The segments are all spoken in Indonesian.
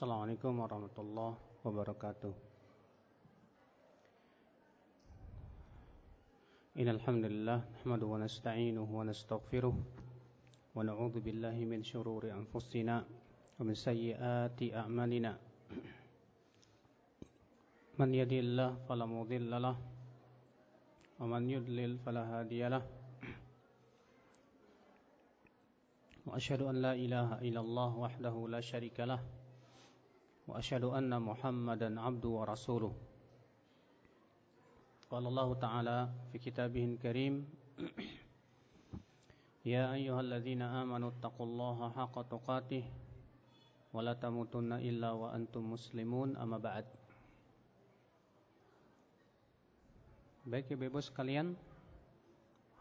Assalamualaikum warahmatullahi wabarakatuh. Innalhamdulillah Nahmadu wa nasta'inuhu wa nasta'gfiruh Wa na'udhu billahi min syururi anfusina Wa min sayyiati a'malina. Man yadillah falamudillalah Wa man yudlil falahadiyalah Wa ashadu an la ilaha ilallah wahdahu la sharika lah. وأشهد أن محمدا عبده ورسوله قال الله تعالى في كتابه الكريم يا أيها الذين آمنوا اتقوا الله حق تقاته ولا تموتن إلا وأنتم مسلمون أما بعد Baik ibu-ibu sekalian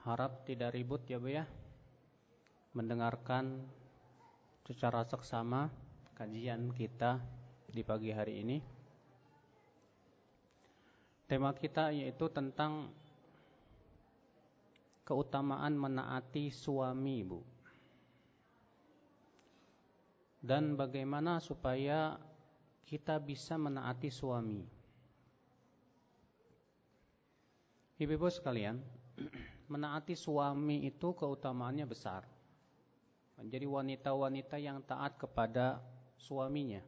Harap tidak ribut ya Bu ya Mendengarkan secara seksama Kajian kita di pagi hari ini Tema kita yaitu tentang keutamaan menaati suami, Bu. Dan bagaimana supaya kita bisa menaati suami. Ibu-ibu sekalian, menaati suami itu keutamaannya besar. Menjadi wanita-wanita yang taat kepada suaminya.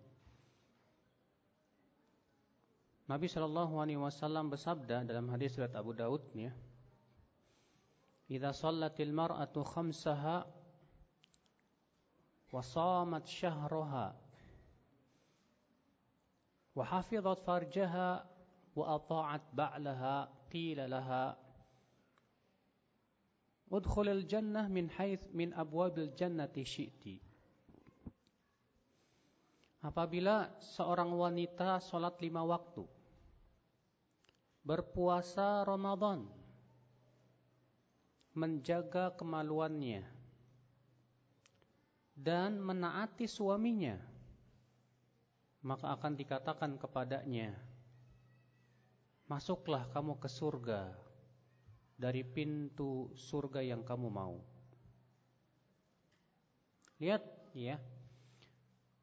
Nabi Shallallahu Alaihi Wasallam bersabda dalam hadis riwayat Abu Daud ya, "Idza shallatil mar'atu khamsaha wa shamat syahraha wa farjaha wa ata'at ba'laha qila laha udkhulil jannah min haits min abwabil jannati syi'ti." Apabila seorang wanita sholat lima waktu berpuasa Ramadan, menjaga kemaluannya, dan menaati suaminya, maka akan dikatakan kepadanya, Masuklah kamu ke surga dari pintu surga yang kamu mau. Lihat ya,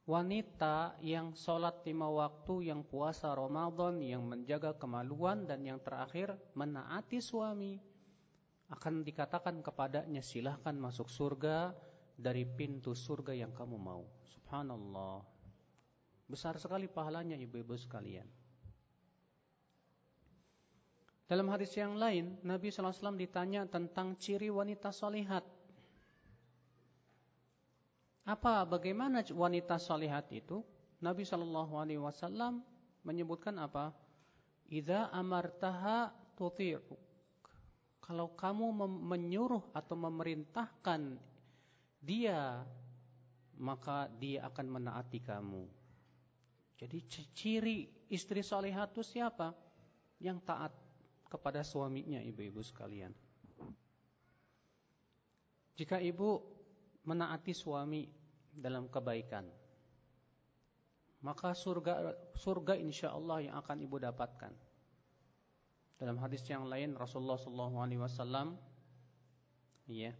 wanita yang sholat lima waktu, yang puasa Ramadan, yang menjaga kemaluan, dan yang terakhir menaati suami, akan dikatakan kepadanya silahkan masuk surga dari pintu surga yang kamu mau. Subhanallah. Besar sekali pahalanya ibu-ibu sekalian. Dalam hadis yang lain, Nabi SAW ditanya tentang ciri wanita solihat. Apa bagaimana wanita salihat itu? Nabi Shallallahu alaihi wasallam menyebutkan apa? Idza amartaha tuti'u. Kalau kamu menyuruh atau memerintahkan dia, maka dia akan menaati kamu. Jadi ciri istri salihat itu siapa? Yang taat kepada suaminya ibu-ibu sekalian. Jika ibu menaati suami dalam kebaikan. Maka surga surga insya Allah yang akan ibu dapatkan. Dalam hadis yang lain Rasulullah Shallallahu Alaihi Wasallam, ya,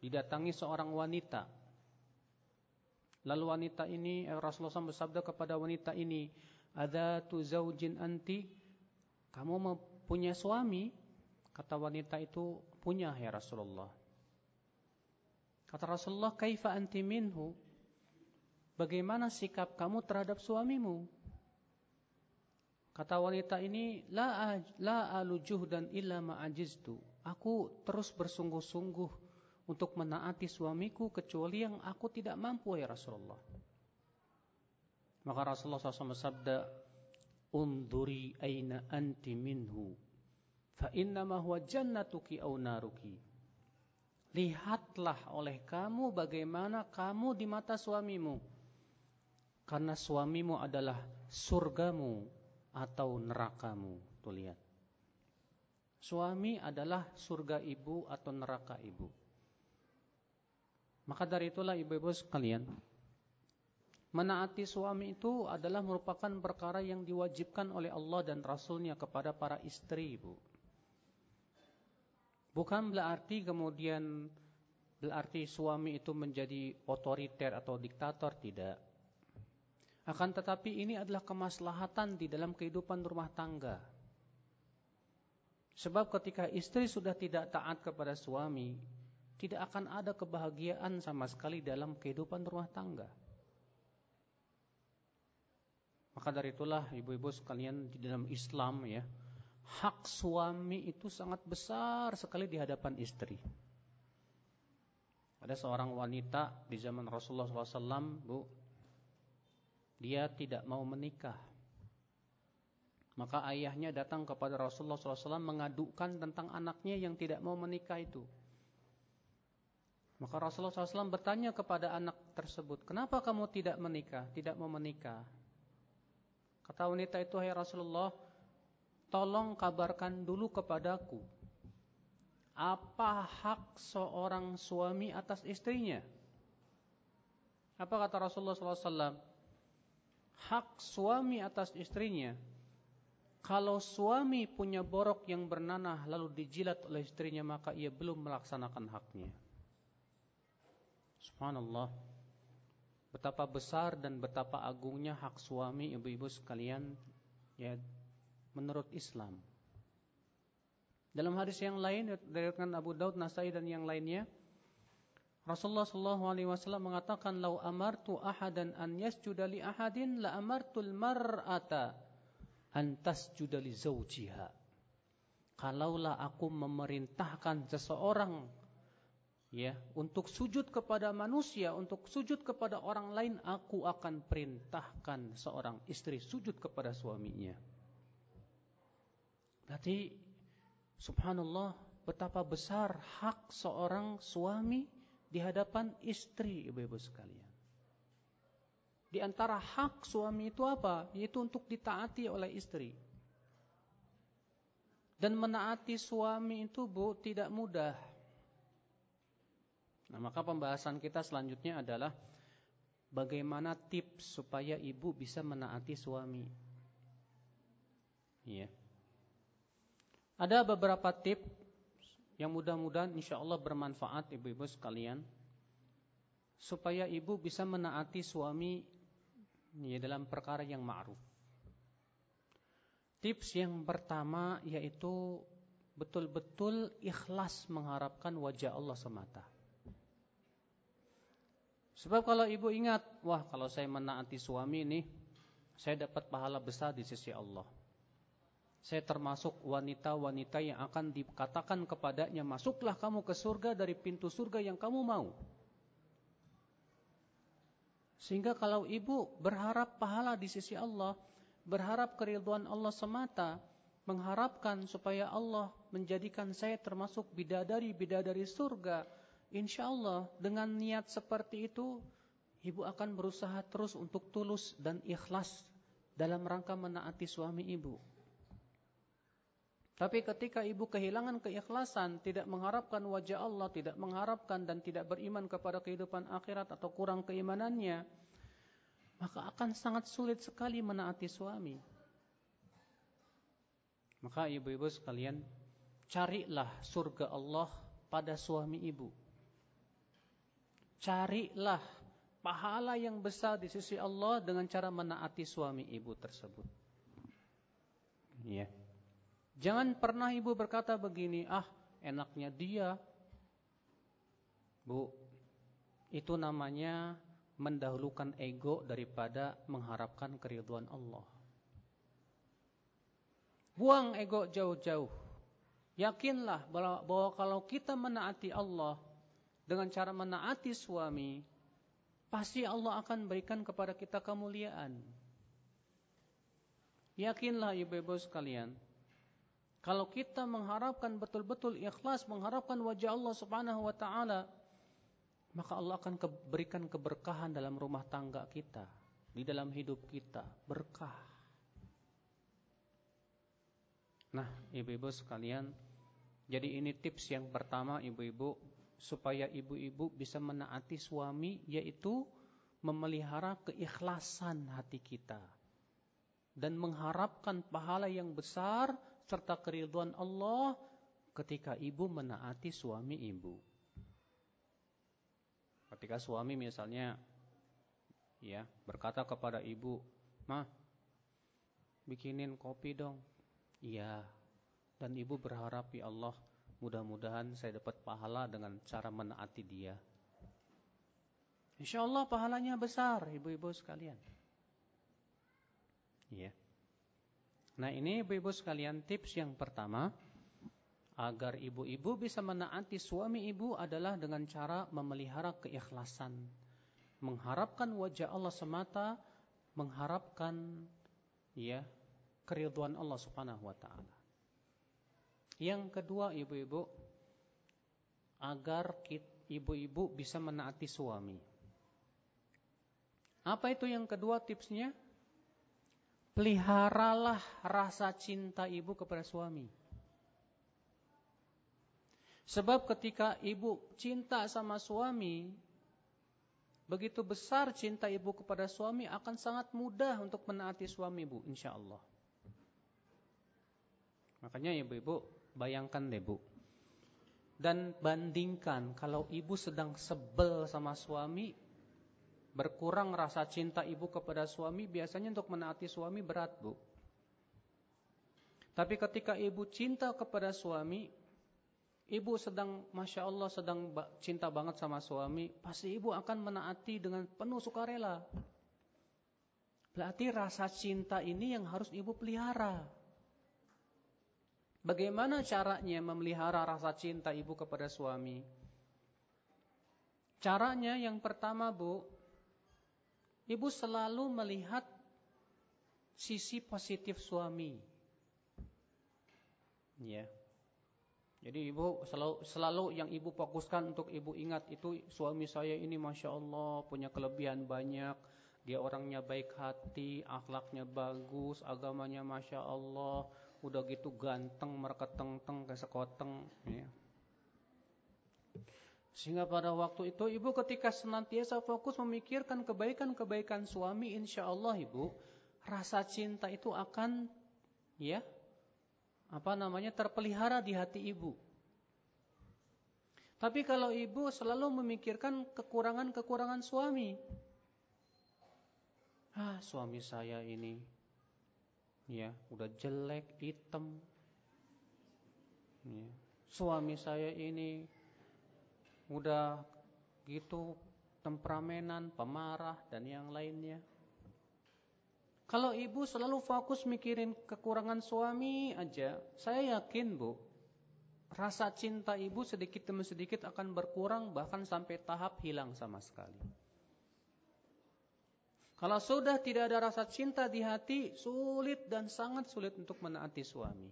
didatangi seorang wanita. Lalu wanita ini eh, Rasulullah SAW bersabda kepada wanita ini, ada tu zaujin anti, kamu punya suami? Kata wanita itu punya ya Rasulullah. Kata Rasulullah, "Kaifa anti minhu?" Bagaimana sikap kamu terhadap suamimu? Kata wanita ini, "La la alujuh dan illa ma'ajiztu." Aku terus bersungguh-sungguh untuk menaati suamiku kecuali yang aku tidak mampu ya Rasulullah. Maka Rasulullah SAW bersabda, "Unduri aina anti minhu, fa innama huwa jannatuki au naruki." Lihatlah oleh kamu bagaimana kamu di mata suamimu. Karena suamimu adalah surgamu atau nerakamu. Tuh lihat. Suami adalah surga ibu atau neraka ibu. Maka dari itulah ibu-ibu sekalian, menaati suami itu adalah merupakan perkara yang diwajibkan oleh Allah dan Rasulnya kepada para istri ibu. Bukan berarti kemudian berarti suami itu menjadi otoriter atau diktator tidak. Akan tetapi ini adalah kemaslahatan di dalam kehidupan rumah tangga. Sebab ketika istri sudah tidak taat kepada suami, tidak akan ada kebahagiaan sama sekali dalam kehidupan rumah tangga. Maka dari itulah ibu-ibu sekalian di dalam Islam ya, hak suami itu sangat besar sekali di hadapan istri. Ada seorang wanita di zaman Rasulullah SAW, bu, dia tidak mau menikah. Maka ayahnya datang kepada Rasulullah SAW mengadukan tentang anaknya yang tidak mau menikah itu. Maka Rasulullah SAW bertanya kepada anak tersebut, kenapa kamu tidak menikah, tidak mau menikah? Kata wanita itu, hai Rasulullah, tolong kabarkan dulu kepadaku. Apa hak seorang suami atas istrinya? Apa kata Rasulullah SAW? Hak suami atas istrinya. Kalau suami punya borok yang bernanah lalu dijilat oleh istrinya maka ia belum melaksanakan haknya. Subhanallah. Betapa besar dan betapa agungnya hak suami ibu-ibu sekalian ya menurut Islam. Dalam hadis yang lain dari Abu Daud, Nasai dan yang lainnya, Rasulullah sallallahu alaihi wasallam mengatakan, "Lau amartu ahadan an yasjuda li ahadin la amartul mar'ata an tasjuda li zawjiha." Kalaulah aku memerintahkan seseorang ya untuk sujud kepada manusia untuk sujud kepada orang lain aku akan perintahkan seorang istri sujud kepada suaminya berarti subhanallah betapa besar hak seorang suami di hadapan istri ibu-ibu sekalian di antara hak suami itu apa yaitu untuk ditaati oleh istri dan menaati suami itu bu tidak mudah Nah, maka pembahasan kita selanjutnya adalah bagaimana tips supaya ibu bisa menaati suami. Iya. Ada beberapa tips yang mudah-mudahan insya Allah bermanfaat ibu-ibu sekalian supaya ibu bisa menaati suami ya, dalam perkara yang ma'ruf. Tips yang pertama yaitu betul-betul ikhlas mengharapkan wajah Allah semata. Sebab kalau ibu ingat, wah kalau saya menaati suami ini, saya dapat pahala besar di sisi Allah. Saya termasuk wanita-wanita yang akan dikatakan kepadanya, masuklah kamu ke surga dari pintu surga yang kamu mau. Sehingga kalau ibu berharap pahala di sisi Allah, berharap keriduan Allah semata, mengharapkan supaya Allah menjadikan saya termasuk bidadari-bidadari surga, Insya Allah dengan niat seperti itu Ibu akan berusaha terus untuk tulus dan ikhlas Dalam rangka menaati suami ibu Tapi ketika ibu kehilangan keikhlasan Tidak mengharapkan wajah Allah Tidak mengharapkan dan tidak beriman kepada kehidupan akhirat Atau kurang keimanannya Maka akan sangat sulit sekali menaati suami Maka ibu-ibu sekalian Carilah surga Allah pada suami ibu Carilah pahala yang besar di sisi Allah dengan cara menaati suami ibu tersebut. Ya. Jangan pernah ibu berkata begini, ah enaknya dia. Bu, itu namanya mendahulukan ego daripada mengharapkan keriduan Allah. Buang ego jauh-jauh. Yakinlah bahwa, kalau kita menaati Allah, dengan cara menaati suami, pasti Allah akan berikan kepada kita kemuliaan. Yakinlah ibu-ibu sekalian, kalau kita mengharapkan betul-betul ikhlas, mengharapkan wajah Allah Subhanahu wa taala, maka Allah akan berikan keberkahan dalam rumah tangga kita, di dalam hidup kita, berkah. Nah, ibu-ibu sekalian, jadi ini tips yang pertama ibu-ibu supaya ibu-ibu bisa menaati suami yaitu memelihara keikhlasan hati kita dan mengharapkan pahala yang besar serta keriduan Allah ketika ibu menaati suami ibu. Ketika suami misalnya ya, berkata kepada ibu, "Mah, bikinin kopi dong." Iya. Dan ibu berharap ya Allah, mudah-mudahan saya dapat pahala dengan cara menaati dia. Insya Allah pahalanya besar, ibu-ibu sekalian. Iya. Nah ini ibu-ibu sekalian tips yang pertama agar ibu-ibu bisa menaati suami ibu adalah dengan cara memelihara keikhlasan, mengharapkan wajah Allah semata, mengharapkan ya keriduan Allah Subhanahu wa taala. Yang kedua ibu-ibu agar ibu-ibu bisa menaati suami. Apa itu yang kedua tipsnya? Peliharalah rasa cinta ibu kepada suami. Sebab ketika ibu cinta sama suami, begitu besar cinta ibu kepada suami akan sangat mudah untuk menaati suami ibu, insya Allah. Makanya ibu-ibu bayangkan deh bu. Dan bandingkan kalau ibu sedang sebel sama suami, berkurang rasa cinta ibu kepada suami, biasanya untuk menaati suami berat, Bu. Tapi ketika ibu cinta kepada suami, ibu sedang, Masya Allah, sedang cinta banget sama suami, pasti ibu akan menaati dengan penuh sukarela. Berarti rasa cinta ini yang harus ibu pelihara. Bagaimana caranya memelihara rasa cinta ibu kepada suami? Caranya yang pertama, Bu, Ibu selalu melihat sisi positif suami. Ya. Jadi ibu selalu, selalu yang ibu fokuskan untuk ibu ingat itu suami saya ini masya Allah punya kelebihan banyak. Dia orangnya baik hati, akhlaknya bagus, agamanya masya Allah. Udah gitu ganteng, merketeng-teng kayak sekoteng. Ya. Sehingga pada waktu itu ibu ketika senantiasa fokus memikirkan kebaikan-kebaikan suami, insya Allah ibu rasa cinta itu akan ya apa namanya terpelihara di hati ibu. Tapi kalau ibu selalu memikirkan kekurangan-kekurangan suami, ah suami saya ini ya udah jelek, hitam, ya. suami saya ini udah gitu temperamenan, pemarah dan yang lainnya. Kalau ibu selalu fokus mikirin kekurangan suami aja, saya yakin bu, rasa cinta ibu sedikit demi sedikit akan berkurang bahkan sampai tahap hilang sama sekali. Kalau sudah tidak ada rasa cinta di hati, sulit dan sangat sulit untuk menaati suami.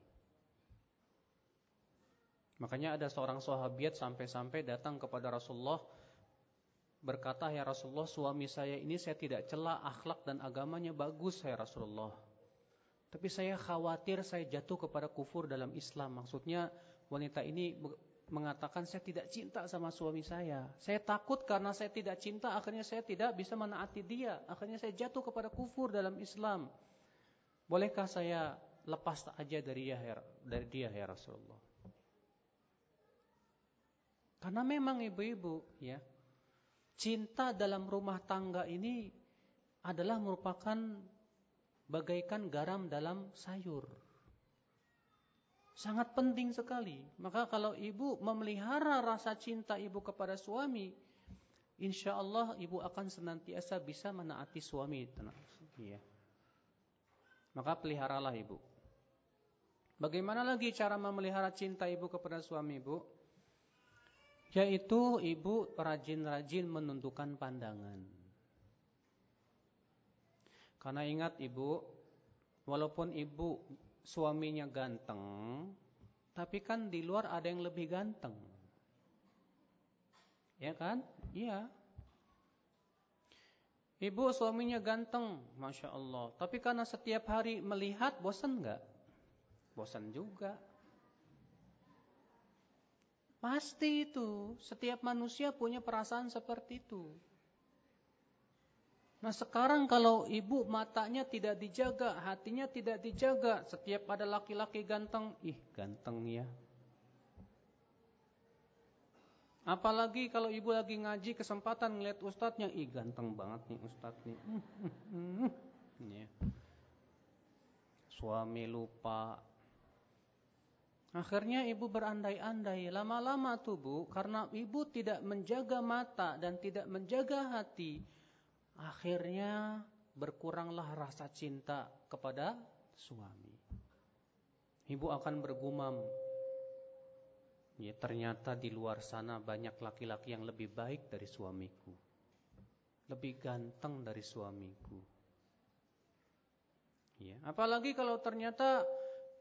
Makanya ada seorang sahabat sampai-sampai datang kepada Rasulullah berkata, "Ya Rasulullah, suami saya ini saya tidak cela akhlak dan agamanya bagus, ya Rasulullah. Tapi saya khawatir saya jatuh kepada kufur dalam Islam." Maksudnya wanita ini mengatakan saya tidak cinta sama suami saya. Saya takut karena saya tidak cinta akhirnya saya tidak bisa menaati dia. Akhirnya saya jatuh kepada kufur dalam Islam. Bolehkah saya lepas aja dia dari dia ya Rasulullah? Karena memang ibu-ibu ya, cinta dalam rumah tangga ini adalah merupakan bagaikan garam dalam sayur. Sangat penting sekali. Maka kalau ibu memelihara rasa cinta ibu kepada suami, insya Allah ibu akan senantiasa bisa menaati suami. Ya. Maka peliharalah ibu. Bagaimana lagi cara memelihara cinta ibu kepada suami ibu? Yaitu ibu rajin-rajin menentukan pandangan. Karena ingat ibu, walaupun ibu suaminya ganteng, tapi kan di luar ada yang lebih ganteng. Ya kan? Iya. Ibu suaminya ganteng, Masya Allah. Tapi karena setiap hari melihat, bosan nggak? Bosan juga. Pasti itu, setiap manusia punya perasaan seperti itu. Nah sekarang kalau ibu matanya tidak dijaga, hatinya tidak dijaga, setiap ada laki-laki ganteng, ih ganteng ya. Apalagi kalau ibu lagi ngaji kesempatan ngeliat ustadznya, ih ganteng banget nih ustadz nih. Ya. Suami lupa. Akhirnya ibu berandai-andai, lama-lama tuh bu, karena ibu tidak menjaga mata dan tidak menjaga hati, akhirnya berkuranglah rasa cinta kepada suami. Ibu akan bergumam, Ya ternyata di luar sana banyak laki-laki yang lebih baik dari suamiku. Lebih ganteng dari suamiku. Ya, apalagi kalau ternyata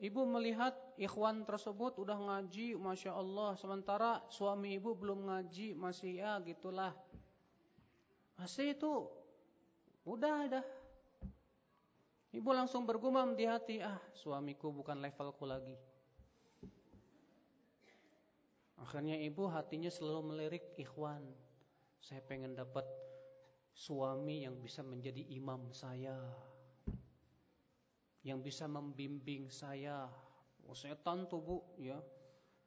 ibu melihat ikhwan tersebut udah ngaji, masya Allah, sementara suami ibu belum ngaji, masih ya gitulah. Masih itu udah ada. Ibu langsung bergumam di hati, ah suamiku bukan levelku lagi. Akhirnya ibu hatinya selalu melirik ikhwan. Saya pengen dapat suami yang bisa menjadi imam saya. Yang bisa membimbing saya. Oh, setan tuh bu, ya.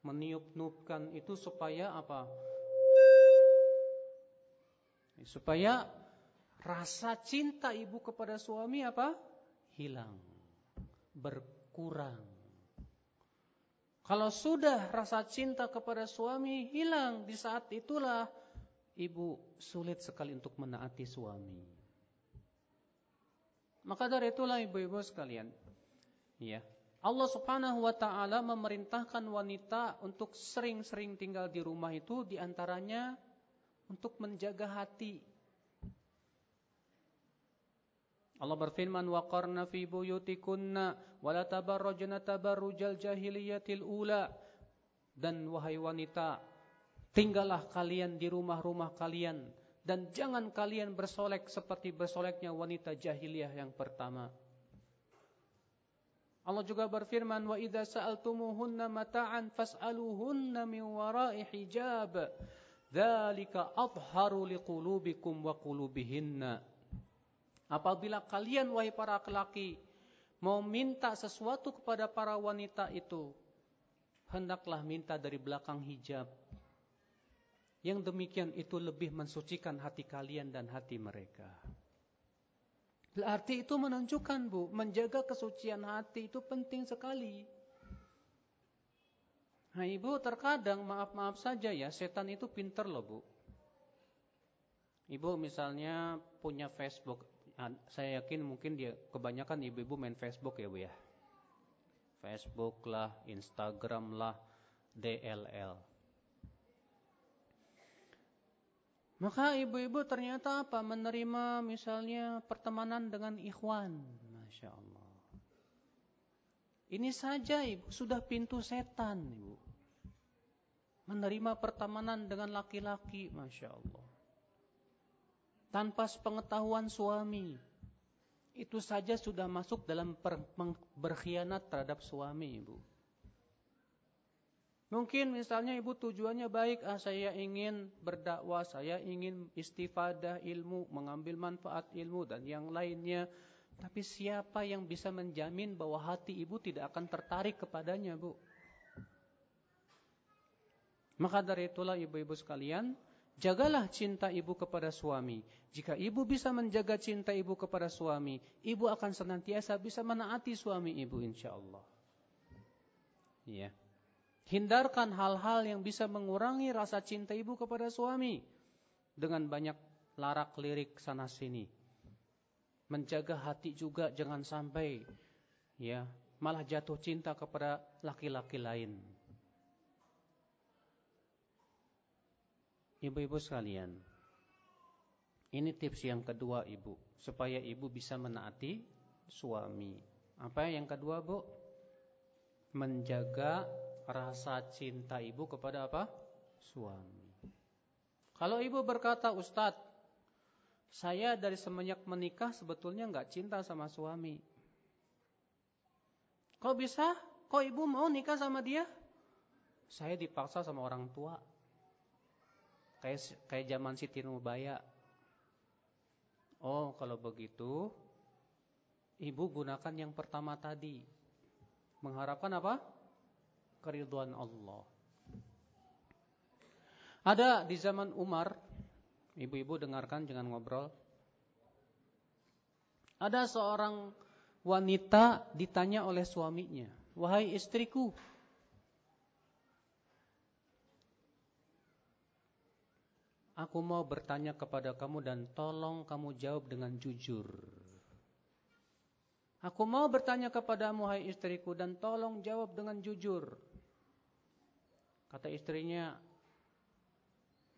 Meniup-niupkan itu supaya apa? Supaya rasa cinta ibu kepada suami apa? Hilang. Berkurang. Kalau sudah rasa cinta kepada suami hilang di saat itulah ibu sulit sekali untuk menaati suami. Maka dari itulah ibu-ibu sekalian, ya. Allah Subhanahu wa taala memerintahkan wanita untuk sering-sering tinggal di rumah itu di antaranya untuk menjaga hati Allah berfirman waqarna fi buyutikunna wala tabarrajna tabarrujal jahiliyatil ula dan wahai wanita tinggallah kalian di rumah-rumah kalian dan jangan kalian bersolek seperti bersoleknya wanita jahiliyah yang pertama. Allah juga berfirman wa idza sa'altumuhunna mata'an fas'aluhunna min wara'i hijab. Dzalika adharu liqulubikum wa qulubihinna. Apabila kalian wahai para laki-laki mau minta sesuatu kepada para wanita itu, hendaklah minta dari belakang hijab. Yang demikian itu lebih mensucikan hati kalian dan hati mereka. Berarti itu menunjukkan Bu, menjaga kesucian hati itu penting sekali. Nah ibu terkadang maaf-maaf saja ya, setan itu pinter loh bu. Ibu misalnya punya Facebook, saya yakin mungkin dia kebanyakan ibu-ibu main Facebook ya Bu ya. Facebook lah, Instagram lah, DLL. Maka ibu-ibu ternyata apa? Menerima misalnya pertemanan dengan ikhwan. Masya Allah. Ini saja ibu, sudah pintu setan ibu. Menerima pertemanan dengan laki-laki. Masya Allah tanpa sepengetahuan suami. Itu saja sudah masuk dalam berkhianat terhadap suami ibu. Mungkin misalnya ibu tujuannya baik, ah saya ingin berdakwah, saya ingin istifadah ilmu, mengambil manfaat ilmu dan yang lainnya. Tapi siapa yang bisa menjamin bahwa hati ibu tidak akan tertarik kepadanya, Bu? Maka dari itulah ibu-ibu sekalian, Jagalah cinta ibu kepada suami. Jika ibu bisa menjaga cinta ibu kepada suami, ibu akan senantiasa bisa menaati suami ibu insyaallah. Ya. Hindarkan hal-hal yang bisa mengurangi rasa cinta ibu kepada suami dengan banyak larak lirik sana sini. Menjaga hati juga jangan sampai ya malah jatuh cinta kepada laki-laki lain. Ibu-ibu sekalian, ini tips yang kedua ibu, supaya ibu bisa menaati suami. Apa yang kedua bu? Menjaga rasa cinta ibu kepada apa? Suami. Kalau ibu berkata, Ustadz, saya dari semenjak menikah sebetulnya nggak cinta sama suami. Kok bisa? Kok ibu mau nikah sama dia? Saya dipaksa sama orang tua kayak kayak zaman Siti Nubaya. Oh, kalau begitu ibu gunakan yang pertama tadi. Mengharapkan apa? Keriduan Allah. Ada di zaman Umar, ibu-ibu dengarkan jangan ngobrol. Ada seorang wanita ditanya oleh suaminya, "Wahai istriku, aku mau bertanya kepada kamu dan tolong kamu jawab dengan jujur." Aku mau bertanya kepadamu hai istriku dan tolong jawab dengan jujur. Kata istrinya,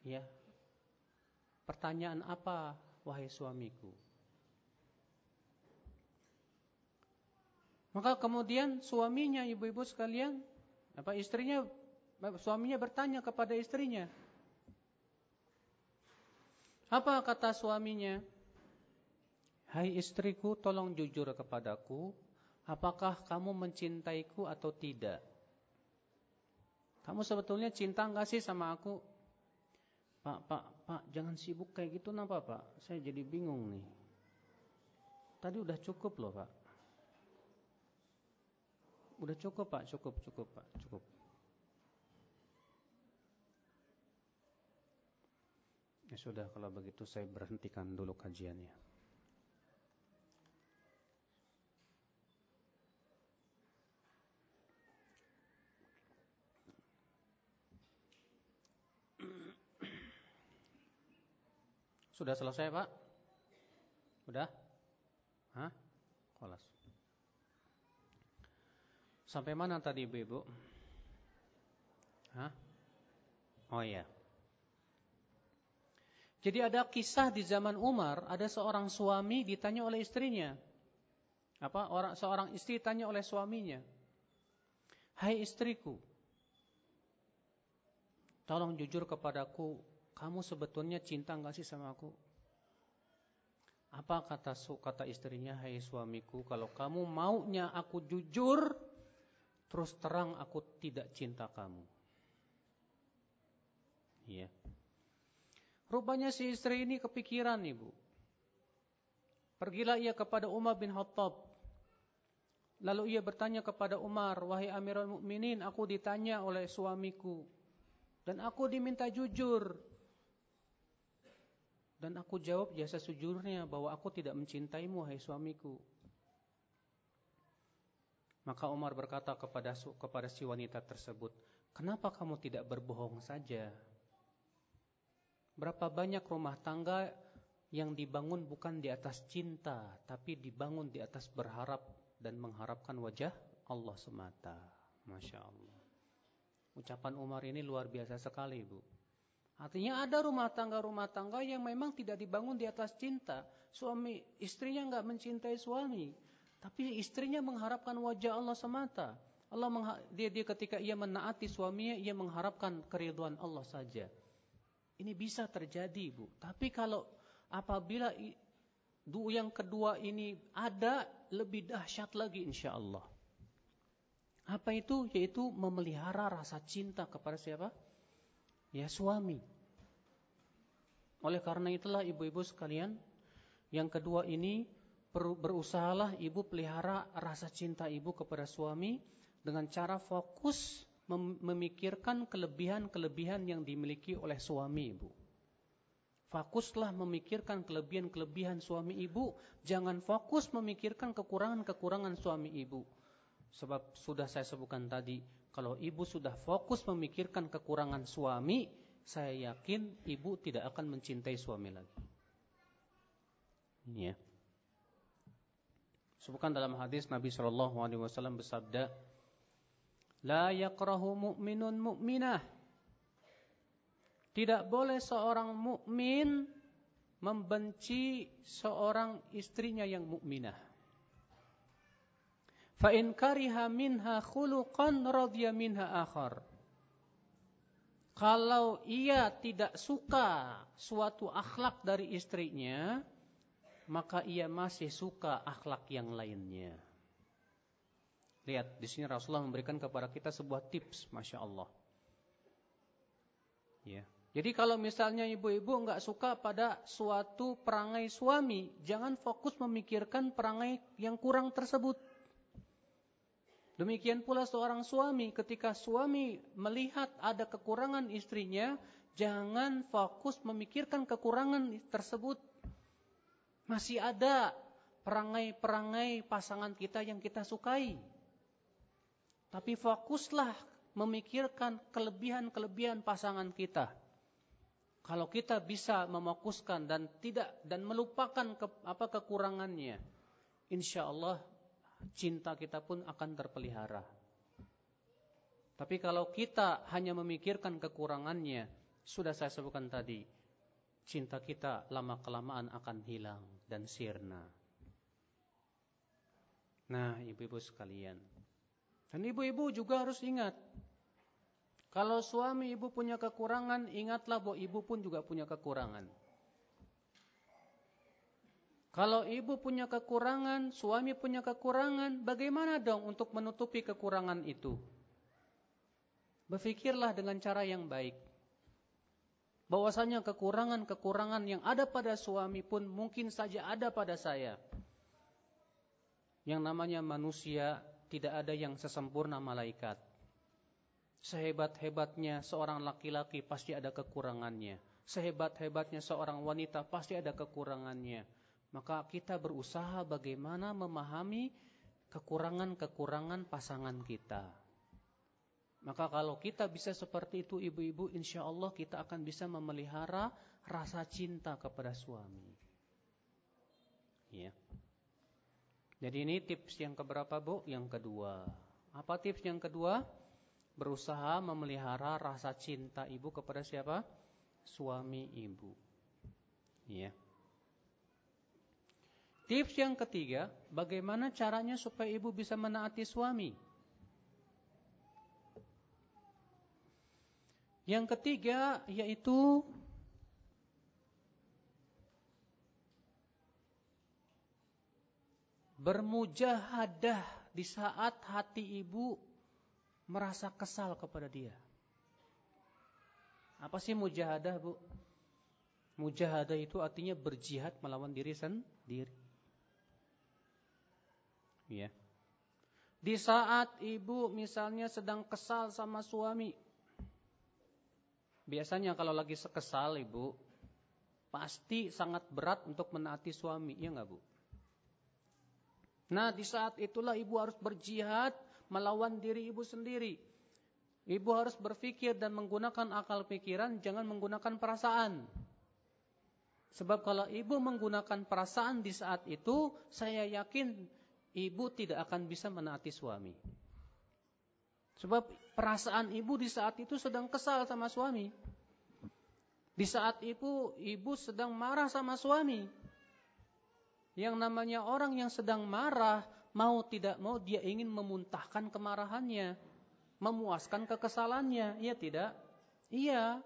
Ya. Pertanyaan apa wahai suamiku? Maka kemudian suaminya ibu-ibu sekalian, apa istrinya suaminya bertanya kepada istrinya. Apa kata suaminya? Hai istriku, tolong jujur kepadaku, apakah kamu mencintaiku atau tidak? Kamu sebetulnya cinta enggak sih sama aku? Pak, pak, pak, jangan sibuk kayak gitu napa pak? Saya jadi bingung nih. Tadi udah cukup loh pak. Udah cukup pak, cukup, cukup pak, cukup. Ya sudah kalau begitu saya berhentikan dulu kajiannya. Sudah selesai Pak? Sudah? Hah? Kolas. Sampai mana tadi Ibu-Ibu? Hah? Oh iya. Jadi ada kisah di zaman Umar, ada seorang suami ditanya oleh istrinya. Apa? Orang seorang istri tanya oleh suaminya. "Hai istriku, tolong jujur kepadaku, kamu sebetulnya cinta enggak sih sama aku? Apa kata kata istrinya, hai suamiku, kalau kamu maunya aku jujur, terus terang aku tidak cinta kamu. Iya. Rupanya si istri ini kepikiran ibu. Pergilah ia kepada Umar bin Khattab. Lalu ia bertanya kepada Umar, wahai Amirul Mukminin, aku ditanya oleh suamiku dan aku diminta jujur. Dan aku jawab jasa sejujurnya bahwa aku tidak mencintaimu hai suamiku. Maka Umar berkata kepada kepada si wanita tersebut, "Kenapa kamu tidak berbohong saja? Berapa banyak rumah tangga yang dibangun bukan di atas cinta, tapi dibangun di atas berharap dan mengharapkan wajah Allah semata." Masya Allah. Ucapan Umar ini luar biasa sekali, Bu. Artinya ada rumah tangga-rumah tangga yang memang tidak dibangun di atas cinta. Suami istrinya nggak mencintai suami, tapi istrinya mengharapkan wajah Allah semata. Allah dia, dia ketika ia menaati suaminya, ia mengharapkan keriduan Allah saja. Ini bisa terjadi, Bu. Tapi kalau apabila yang kedua ini ada lebih dahsyat lagi insya Allah. Apa itu? Yaitu memelihara rasa cinta kepada siapa? Ya suami. Oleh karena itulah ibu-ibu sekalian, yang kedua ini berusahalah ibu pelihara rasa cinta ibu kepada suami dengan cara fokus memikirkan kelebihan-kelebihan yang dimiliki oleh suami ibu. Fokuslah memikirkan kelebihan-kelebihan suami ibu, jangan fokus memikirkan kekurangan-kekurangan suami ibu. Sebab sudah saya sebutkan tadi, kalau ibu sudah fokus memikirkan kekurangan suami, saya yakin ibu tidak akan mencintai suami lagi. Ya. Sebutkan dalam hadis Nabi Shallallahu Alaihi Wasallam bersabda, La yakrahu mu'minun mu'minah. Tidak boleh seorang mukmin membenci seorang istrinya yang mukminah. Fa in kariha minha khuluqan radhiya minha akhar. Kalau ia tidak suka suatu akhlak dari istrinya, maka ia masih suka akhlak yang lainnya. Lihat, di sini Rasulullah memberikan kepada kita sebuah tips, masya Allah. Ya. Jadi kalau misalnya ibu-ibu nggak suka pada suatu perangai suami, jangan fokus memikirkan perangai yang kurang tersebut. Demikian pula seorang suami ketika suami melihat ada kekurangan istrinya, Jangan fokus memikirkan kekurangan tersebut. Masih ada perangai-perangai pasangan kita yang kita sukai. Tapi fokuslah memikirkan kelebihan-kelebihan pasangan kita. Kalau kita bisa memokuskan dan tidak dan melupakan ke, apa kekurangannya, insya Allah cinta kita pun akan terpelihara. Tapi kalau kita hanya memikirkan kekurangannya, sudah saya sebutkan tadi, cinta kita lama-kelamaan akan hilang dan sirna. Nah, ibu-ibu sekalian. Dan ibu-ibu juga harus ingat, kalau suami ibu punya kekurangan, ingatlah bahwa ibu pun juga punya kekurangan. Kalau ibu punya kekurangan, suami punya kekurangan, bagaimana dong untuk menutupi kekurangan itu? Berfikirlah dengan cara yang baik bahwasanya kekurangan-kekurangan yang ada pada suami pun mungkin saja ada pada saya. Yang namanya manusia tidak ada yang sesempurna malaikat. Sehebat-hebatnya seorang laki-laki pasti ada kekurangannya. Sehebat-hebatnya seorang wanita pasti ada kekurangannya. Maka kita berusaha bagaimana memahami kekurangan-kekurangan pasangan kita. Maka kalau kita bisa seperti itu ibu-ibu insya Allah kita akan bisa memelihara rasa cinta kepada suami. Ya. Jadi ini tips yang keberapa bu? Yang kedua. Apa tips yang kedua? Berusaha memelihara rasa cinta ibu kepada siapa? Suami ibu. Ya. Tips yang ketiga, bagaimana caranya supaya ibu bisa menaati suami? Yang ketiga yaitu bermujahadah di saat hati ibu merasa kesal kepada dia. Apa sih mujahadah, Bu? Mujahadah itu artinya berjihad melawan diri sendiri. Ya. Di saat ibu misalnya sedang kesal sama suami, Biasanya kalau lagi sekesal ibu, pasti sangat berat untuk menaati suami, ya nggak bu? Nah di saat itulah ibu harus berjihad melawan diri ibu sendiri. Ibu harus berpikir dan menggunakan akal pikiran, jangan menggunakan perasaan. Sebab kalau ibu menggunakan perasaan di saat itu, saya yakin ibu tidak akan bisa menaati suami. Sebab perasaan ibu di saat itu sedang kesal sama suami. Di saat ibu, ibu sedang marah sama suami. Yang namanya orang yang sedang marah, mau tidak mau dia ingin memuntahkan kemarahannya. Memuaskan kekesalannya, iya tidak? Iya.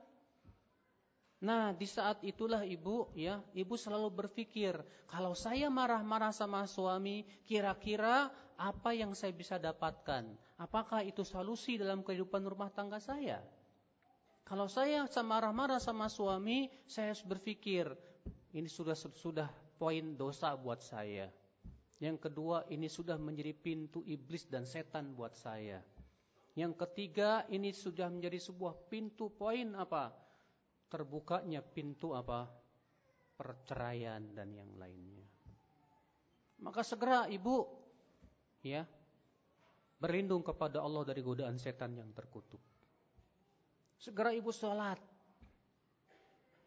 Nah, di saat itulah ibu ya, ibu selalu berpikir, kalau saya marah-marah sama suami, kira-kira apa yang saya bisa dapatkan? Apakah itu solusi dalam kehidupan rumah tangga saya? Kalau saya marah-marah sama suami, saya harus berpikir, ini sudah sudah poin dosa buat saya. Yang kedua, ini sudah menjadi pintu iblis dan setan buat saya. Yang ketiga, ini sudah menjadi sebuah pintu poin apa? Terbukanya pintu apa? perceraian dan yang lainnya. Maka segera ibu ya berlindung kepada Allah dari godaan setan yang terkutuk. Segera ibu sholat.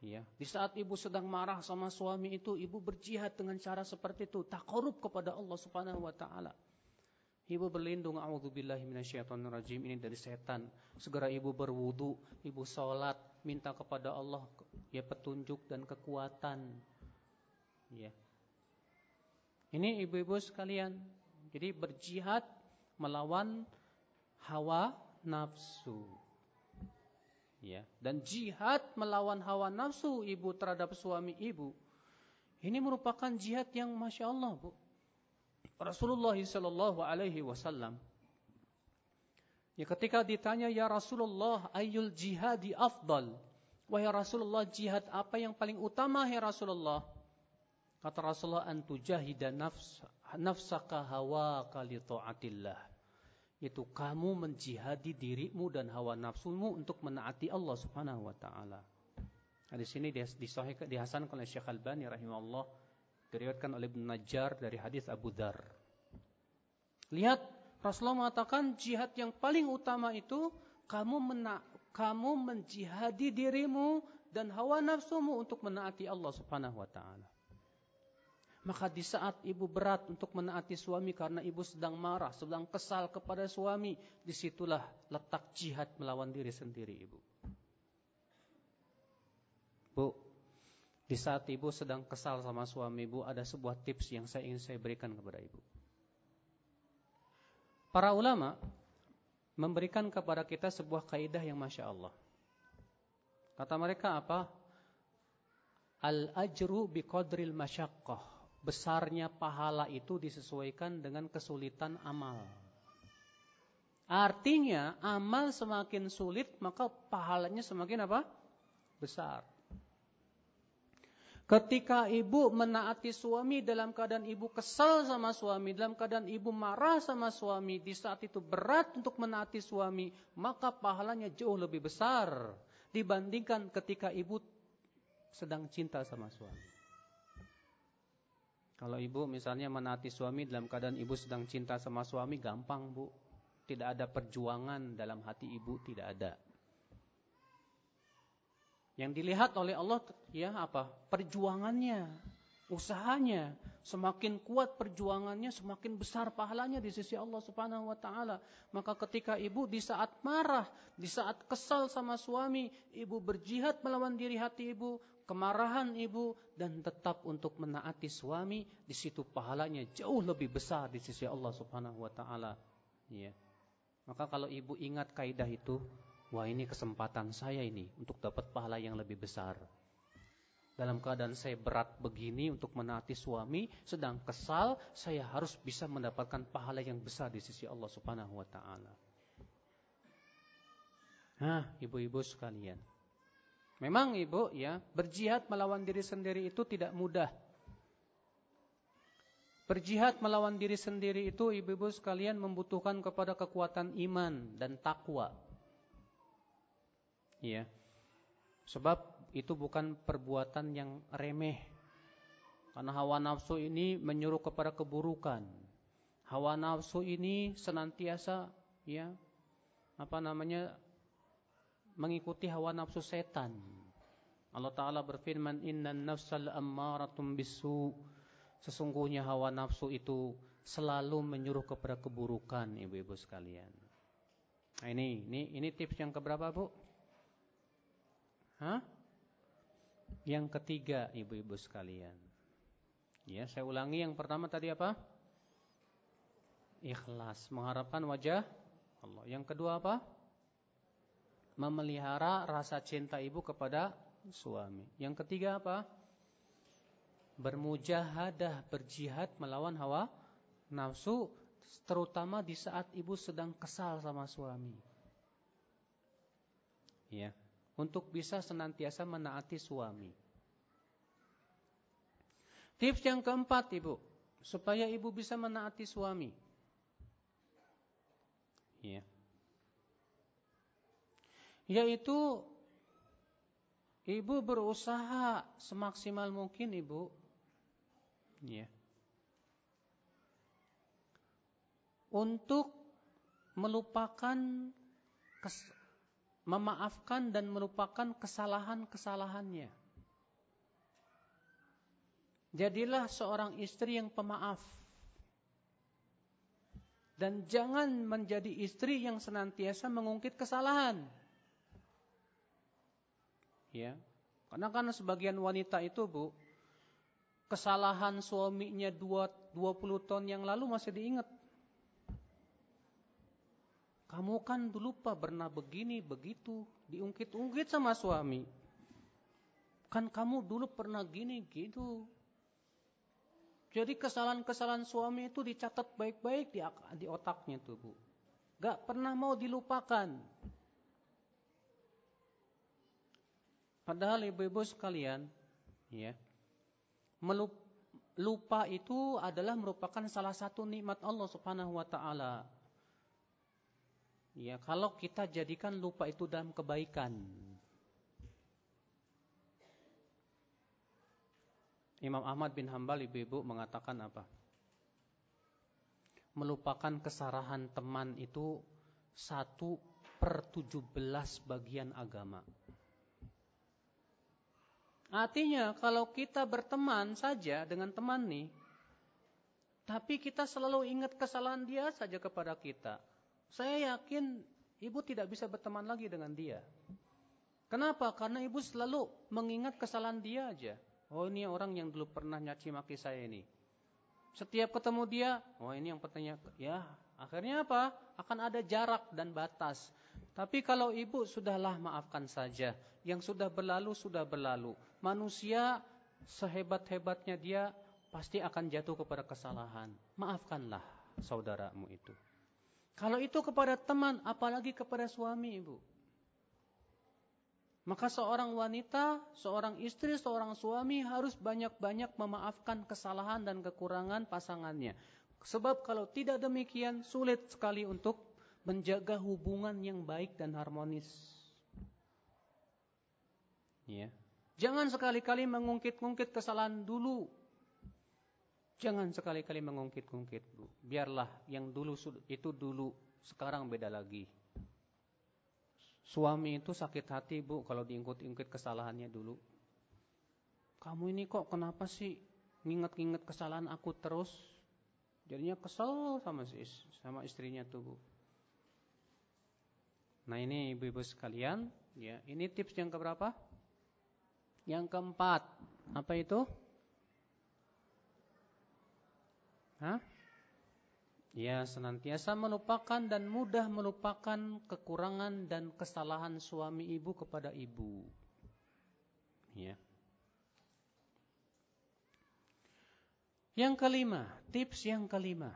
Ya, di saat ibu sedang marah sama suami itu, ibu berjihad dengan cara seperti itu, takarub kepada Allah Subhanahu wa taala. Ibu berlindung auzubillahi minasyaitonirrajim ini dari setan. Segera ibu berwudu, ibu sholat, minta kepada Allah ya petunjuk dan kekuatan. Ya. Ini ibu-ibu sekalian. Jadi berjihad melawan hawa nafsu. Ya, dan jihad melawan hawa nafsu ibu terhadap suami ibu. Ini merupakan jihad yang masya Allah, bu. Rasulullah sallallahu alaihi wasallam Ya ketika ditanya ya Rasulullah ayul jihadi afdal? Wahai Rasulullah jihad apa yang paling utama ya Rasulullah? Kata Rasulullah antu jahida nafs, nafsaka hawaka li ta'atillah. Itu kamu menjihadi dirimu dan hawa nafsumu untuk menaati Allah subhanahu wa ta'ala. Hadis ini disahihkan dihasankan oleh Syekh Albani rahimahullah. Diriwayatkan oleh Ibnu Najjar dari hadis Abu Dzar. Lihat Rasulullah mengatakan jihad yang paling utama itu kamu mena kamu menjihadi dirimu dan hawa nafsumu untuk menaati Allah Subhanahu wa taala. Maka di saat ibu berat untuk menaati suami karena ibu sedang marah, sedang kesal kepada suami, di situlah letak jihad melawan diri sendiri ibu. Bu, di saat ibu sedang kesal sama suami ibu, ada sebuah tips yang saya ingin saya berikan kepada ibu. Para ulama memberikan kepada kita sebuah kaidah yang masya Allah. Kata mereka apa? Al-ajru biqadril masyaqqah. Besarnya pahala itu disesuaikan dengan kesulitan amal. Artinya amal semakin sulit maka pahalanya semakin apa? Besar. Ketika ibu menaati suami dalam keadaan ibu kesal sama suami, dalam keadaan ibu marah sama suami, di saat itu berat untuk menaati suami, maka pahalanya jauh lebih besar dibandingkan ketika ibu sedang cinta sama suami. Kalau ibu misalnya menaati suami dalam keadaan ibu sedang cinta sama suami, gampang bu. Tidak ada perjuangan dalam hati ibu, tidak ada. Yang dilihat oleh Allah ya apa? Perjuangannya, usahanya. Semakin kuat perjuangannya, semakin besar pahalanya di sisi Allah Subhanahu wa taala. Maka ketika ibu di saat marah, di saat kesal sama suami, ibu berjihad melawan diri hati ibu, kemarahan ibu dan tetap untuk menaati suami, di situ pahalanya jauh lebih besar di sisi Allah Subhanahu wa taala. Ya. Maka kalau ibu ingat kaidah itu, Wah ini kesempatan saya ini untuk dapat pahala yang lebih besar. Dalam keadaan saya berat begini untuk menaati suami, sedang kesal, saya harus bisa mendapatkan pahala yang besar di sisi Allah Subhanahu wa taala. Nah, ibu-ibu sekalian. Memang ibu ya, berjihad melawan diri sendiri itu tidak mudah. Berjihad melawan diri sendiri itu ibu-ibu sekalian membutuhkan kepada kekuatan iman dan takwa. Ya. Sebab itu bukan perbuatan yang remeh. Karena hawa nafsu ini menyuruh kepada keburukan. Hawa nafsu ini senantiasa ya apa namanya mengikuti hawa nafsu setan. Allah taala berfirman innan nafsal ammaratum bisu. Sesungguhnya hawa nafsu itu selalu menyuruh kepada keburukan ibu-ibu sekalian. Nah, ini ini ini tips yang keberapa, Bu? Hah? Yang ketiga, ibu-ibu sekalian. Ya, saya ulangi yang pertama tadi apa? Ikhlas, mengharapkan wajah Allah. Yang kedua apa? Memelihara rasa cinta ibu kepada suami. Yang ketiga apa? Bermujahadah, berjihad melawan hawa nafsu, terutama di saat ibu sedang kesal sama suami. Ya untuk bisa senantiasa menaati suami. Tips yang keempat, Ibu, supaya Ibu bisa menaati suami. Ya. Yaitu Ibu berusaha semaksimal mungkin, Ibu. Ya. Untuk melupakan memaafkan dan melupakan kesalahan-kesalahannya. Jadilah seorang istri yang pemaaf. Dan jangan menjadi istri yang senantiasa mengungkit kesalahan. Ya. Karena kan sebagian wanita itu, Bu, kesalahan suaminya 20 tahun yang lalu masih diingat. Kamu kan dulu pernah begini, begitu. Diungkit-ungkit sama suami. Kan kamu dulu pernah gini, gitu. Jadi kesalahan-kesalahan suami itu dicatat baik-baik di, di otaknya tuh bu. Gak pernah mau dilupakan. Padahal ibu-ibu sekalian, ya, melup, lupa itu adalah merupakan salah satu nikmat Allah Subhanahu wa taala. Ya, kalau kita jadikan lupa itu dalam kebaikan. Imam Ahmad bin Hambal ibu-ibu mengatakan apa? Melupakan kesarahan teman itu satu per tujuh belas bagian agama. Artinya kalau kita berteman saja dengan teman nih, tapi kita selalu ingat kesalahan dia saja kepada kita. Saya yakin ibu tidak bisa berteman lagi dengan dia. Kenapa? Karena ibu selalu mengingat kesalahan dia aja. Oh ini orang yang dulu pernah nyaci maki saya ini. Setiap ketemu dia, oh ini yang pertanyaan, ya akhirnya apa? Akan ada jarak dan batas. Tapi kalau ibu sudahlah maafkan saja. Yang sudah berlalu sudah berlalu. Manusia sehebat-hebatnya dia pasti akan jatuh kepada kesalahan. Maafkanlah saudaramu itu. Kalau itu kepada teman, apalagi kepada suami ibu. Maka seorang wanita, seorang istri, seorang suami harus banyak-banyak memaafkan kesalahan dan kekurangan pasangannya. Sebab kalau tidak demikian sulit sekali untuk menjaga hubungan yang baik dan harmonis. Ya. Jangan sekali-kali mengungkit-ungkit kesalahan dulu. Jangan sekali-kali mengungkit-ungkit, Biarlah yang dulu itu dulu, sekarang beda lagi. Suami itu sakit hati bu kalau diingkut-ingkut kesalahannya dulu. Kamu ini kok kenapa sih nginget-nginget kesalahan aku terus? Jadinya kesel sama si sama istrinya tuh bu. Nah ini ibu-ibu sekalian, ya ini tips yang keberapa? Yang keempat, apa itu? Hah? Ya, senantiasa melupakan dan mudah melupakan kekurangan dan kesalahan suami ibu kepada ibu. Ya. Yang kelima, tips yang kelima.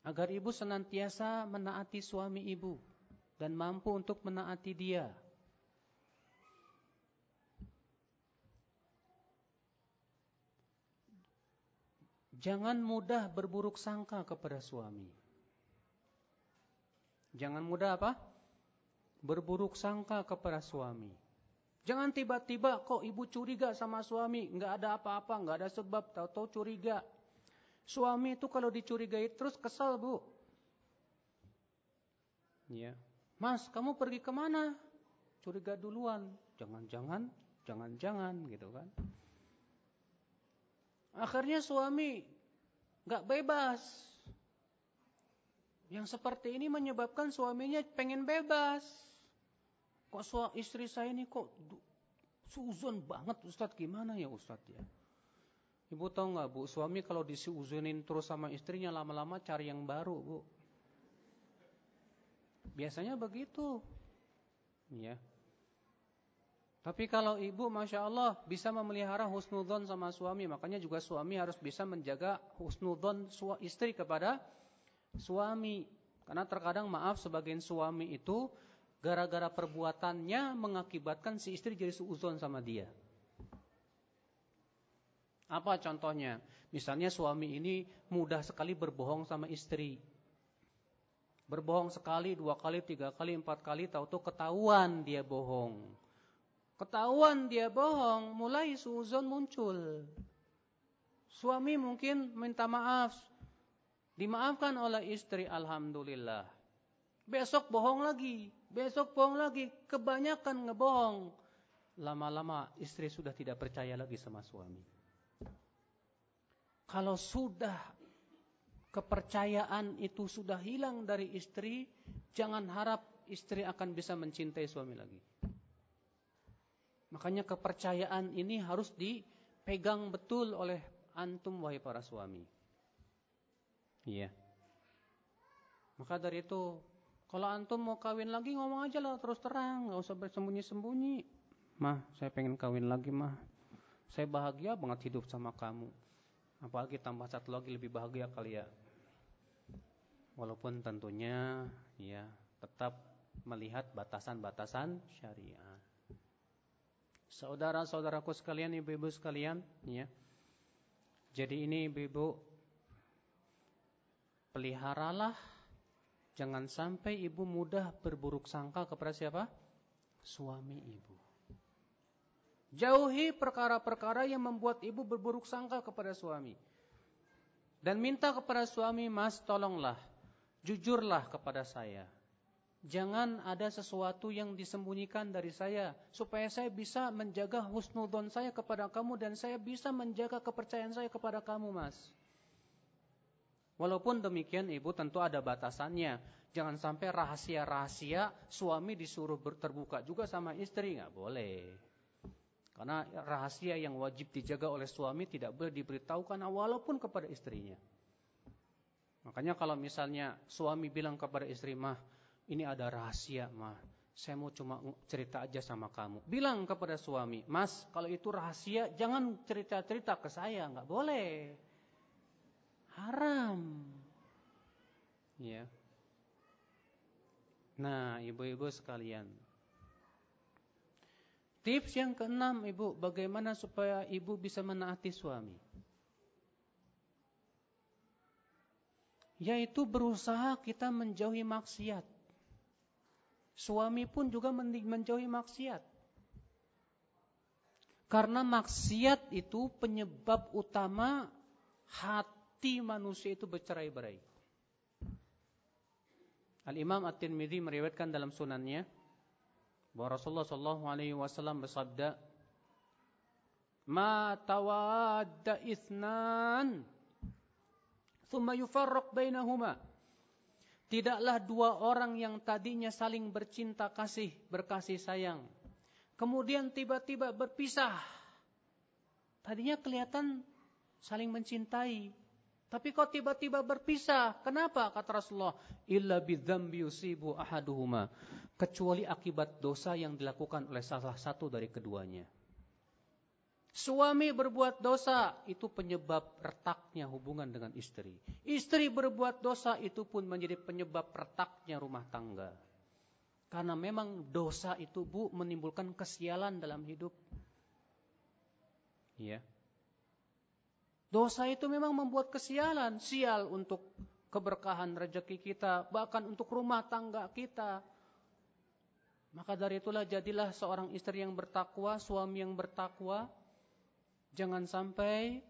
Agar ibu senantiasa menaati suami ibu dan mampu untuk menaati dia. Jangan mudah berburuk sangka kepada suami. Jangan mudah apa? Berburuk sangka kepada suami. Jangan tiba-tiba kok ibu curiga sama suami, nggak ada apa-apa, nggak ada sebab, tahu-tahu curiga. Suami itu kalau dicurigai terus kesal bu. Ya, Mas, kamu pergi ke mana? Curiga duluan. Jangan-jangan, jangan-jangan gitu kan. Akhirnya suami nggak bebas. Yang seperti ini menyebabkan suaminya pengen bebas. Kok suami istri saya ini kok suzon banget Ustadz gimana ya Ustadz ya? Ibu tahu nggak bu, suami kalau disuzunin terus sama istrinya lama-lama cari yang baru bu. Biasanya begitu, ya. Tapi kalau ibu Masya Allah bisa memelihara husnudon sama suami. Makanya juga suami harus bisa menjaga husnudon istri kepada suami. Karena terkadang maaf sebagian suami itu gara-gara perbuatannya mengakibatkan si istri jadi suuzon sama dia. Apa contohnya? Misalnya suami ini mudah sekali berbohong sama istri. Berbohong sekali, dua kali, tiga kali, empat kali, tahu-tahu ketahuan dia bohong. Ketahuan dia bohong, mulai suzon muncul. Suami mungkin minta maaf. Dimaafkan oleh istri, Alhamdulillah. Besok bohong lagi, besok bohong lagi, kebanyakan ngebohong. Lama-lama istri sudah tidak percaya lagi sama suami. Kalau sudah kepercayaan itu sudah hilang dari istri, jangan harap istri akan bisa mencintai suami lagi. Makanya kepercayaan ini harus dipegang betul oleh antum wahai para suami. Iya. Maka dari itu, kalau antum mau kawin lagi ngomong aja lah terus terang, nggak usah bersembunyi-sembunyi. Mah, saya pengen kawin lagi mah. Saya bahagia banget hidup sama kamu. Apalagi tambah satu lagi lebih bahagia kali ya. Walaupun tentunya ya tetap melihat batasan-batasan syariat. Saudara-saudaraku sekalian, ibu-ibu sekalian, ya. Jadi ini ibu-ibu peliharalah jangan sampai ibu mudah berburuk sangka kepada siapa? Suami ibu. Jauhi perkara-perkara yang membuat ibu berburuk sangka kepada suami. Dan minta kepada suami, mas tolonglah, jujurlah kepada saya. Jangan ada sesuatu yang disembunyikan dari saya. Supaya saya bisa menjaga husnudon saya kepada kamu dan saya bisa menjaga kepercayaan saya kepada kamu mas. Walaupun demikian ibu tentu ada batasannya. Jangan sampai rahasia-rahasia suami disuruh terbuka juga sama istri. nggak boleh. Karena rahasia yang wajib dijaga oleh suami tidak boleh diberitahukan walaupun kepada istrinya. Makanya kalau misalnya suami bilang kepada istri, mah ini ada rahasia mah. Saya mau cuma cerita aja sama kamu. Bilang kepada suami, mas kalau itu rahasia jangan cerita-cerita ke saya. nggak boleh. Haram. Ya. Nah ibu-ibu sekalian. Tips yang keenam ibu, bagaimana supaya ibu bisa menaati suami? Yaitu berusaha kita menjauhi maksiat. Suami pun juga menjauhi maksiat. Karena maksiat itu penyebab utama hati manusia itu bercerai-berai. Al-Imam At-Tirmidzi meriwayatkan dalam sunannya bahwa Rasulullah sallallahu alaihi wasallam bersabda Ma tawadda ithnan thumma yufarraq bainahuma Tidaklah dua orang yang tadinya saling bercinta kasih, berkasih sayang. Kemudian tiba-tiba berpisah. Tadinya kelihatan saling mencintai. Tapi kok tiba-tiba berpisah? Kenapa? Kata Rasulullah, illa bidzambi yusibu ahaduhuma, kecuali akibat dosa yang dilakukan oleh salah satu dari keduanya. Suami berbuat dosa itu penyebab retaknya hubungan dengan istri. Istri berbuat dosa itu pun menjadi penyebab retaknya rumah tangga. Karena memang dosa itu Bu menimbulkan kesialan dalam hidup. Ya. Dosa itu memang membuat kesialan, sial untuk keberkahan rezeki kita, bahkan untuk rumah tangga kita. Maka dari itulah jadilah seorang istri yang bertakwa, suami yang bertakwa. Jangan sampai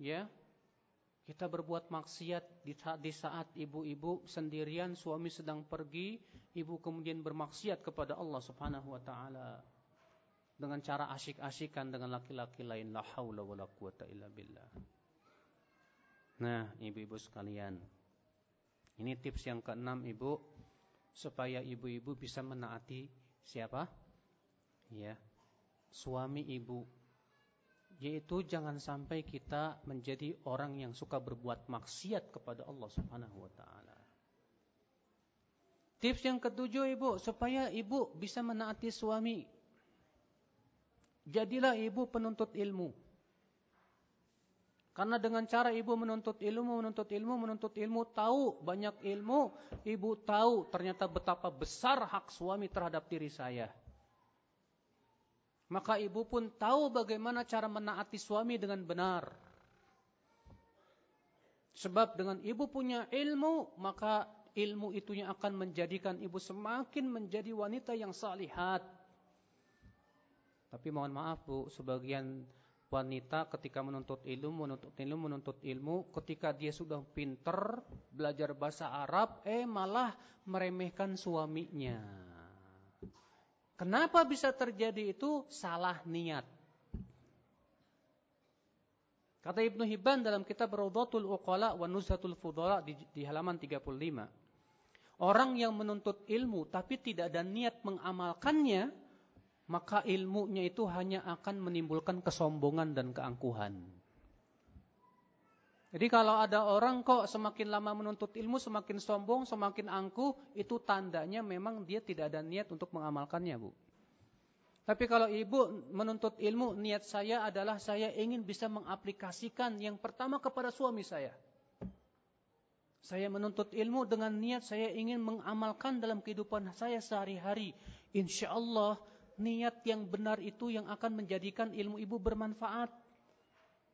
ya kita berbuat maksiat di saat, di saat ibu-ibu sendirian, suami sedang pergi, ibu kemudian bermaksiat kepada Allah Subhanahu wa taala dengan cara asyik-asyikan dengan laki-laki lain la haula wala quwata illa billah. Nah, ibu-ibu sekalian. Ini tips yang keenam Ibu supaya ibu-ibu bisa menaati siapa? Ya. Suami ibu. Yaitu jangan sampai kita menjadi orang yang suka berbuat maksiat kepada Allah Subhanahu wa taala. Tips yang ketujuh Ibu supaya ibu bisa menaati suami Jadilah ibu penuntut ilmu. Karena dengan cara ibu menuntut ilmu, menuntut ilmu, menuntut ilmu, tahu banyak ilmu, ibu tahu ternyata betapa besar hak suami terhadap diri saya. Maka ibu pun tahu bagaimana cara menaati suami dengan benar. Sebab dengan ibu punya ilmu, maka ilmu itu akan menjadikan ibu semakin menjadi wanita yang salihat. Tapi mohon maaf Bu, sebagian wanita ketika menuntut ilmu, menuntut ilmu, menuntut ilmu, ketika dia sudah pinter belajar bahasa Arab, eh malah meremehkan suaminya. Kenapa bisa terjadi itu? Salah niat. Kata Ibnu Hibban dalam kitab Rawdatul Uqala wa Nuzhatul Fudala di, di halaman 35. Orang yang menuntut ilmu tapi tidak ada niat mengamalkannya, maka ilmunya itu hanya akan menimbulkan kesombongan dan keangkuhan. Jadi kalau ada orang kok semakin lama menuntut ilmu, semakin sombong, semakin angkuh, itu tandanya memang dia tidak ada niat untuk mengamalkannya, Bu. Tapi kalau ibu menuntut ilmu, niat saya adalah saya ingin bisa mengaplikasikan yang pertama kepada suami saya. Saya menuntut ilmu dengan niat saya ingin mengamalkan dalam kehidupan saya sehari-hari. Insya Allah niat yang benar itu yang akan menjadikan ilmu ibu bermanfaat.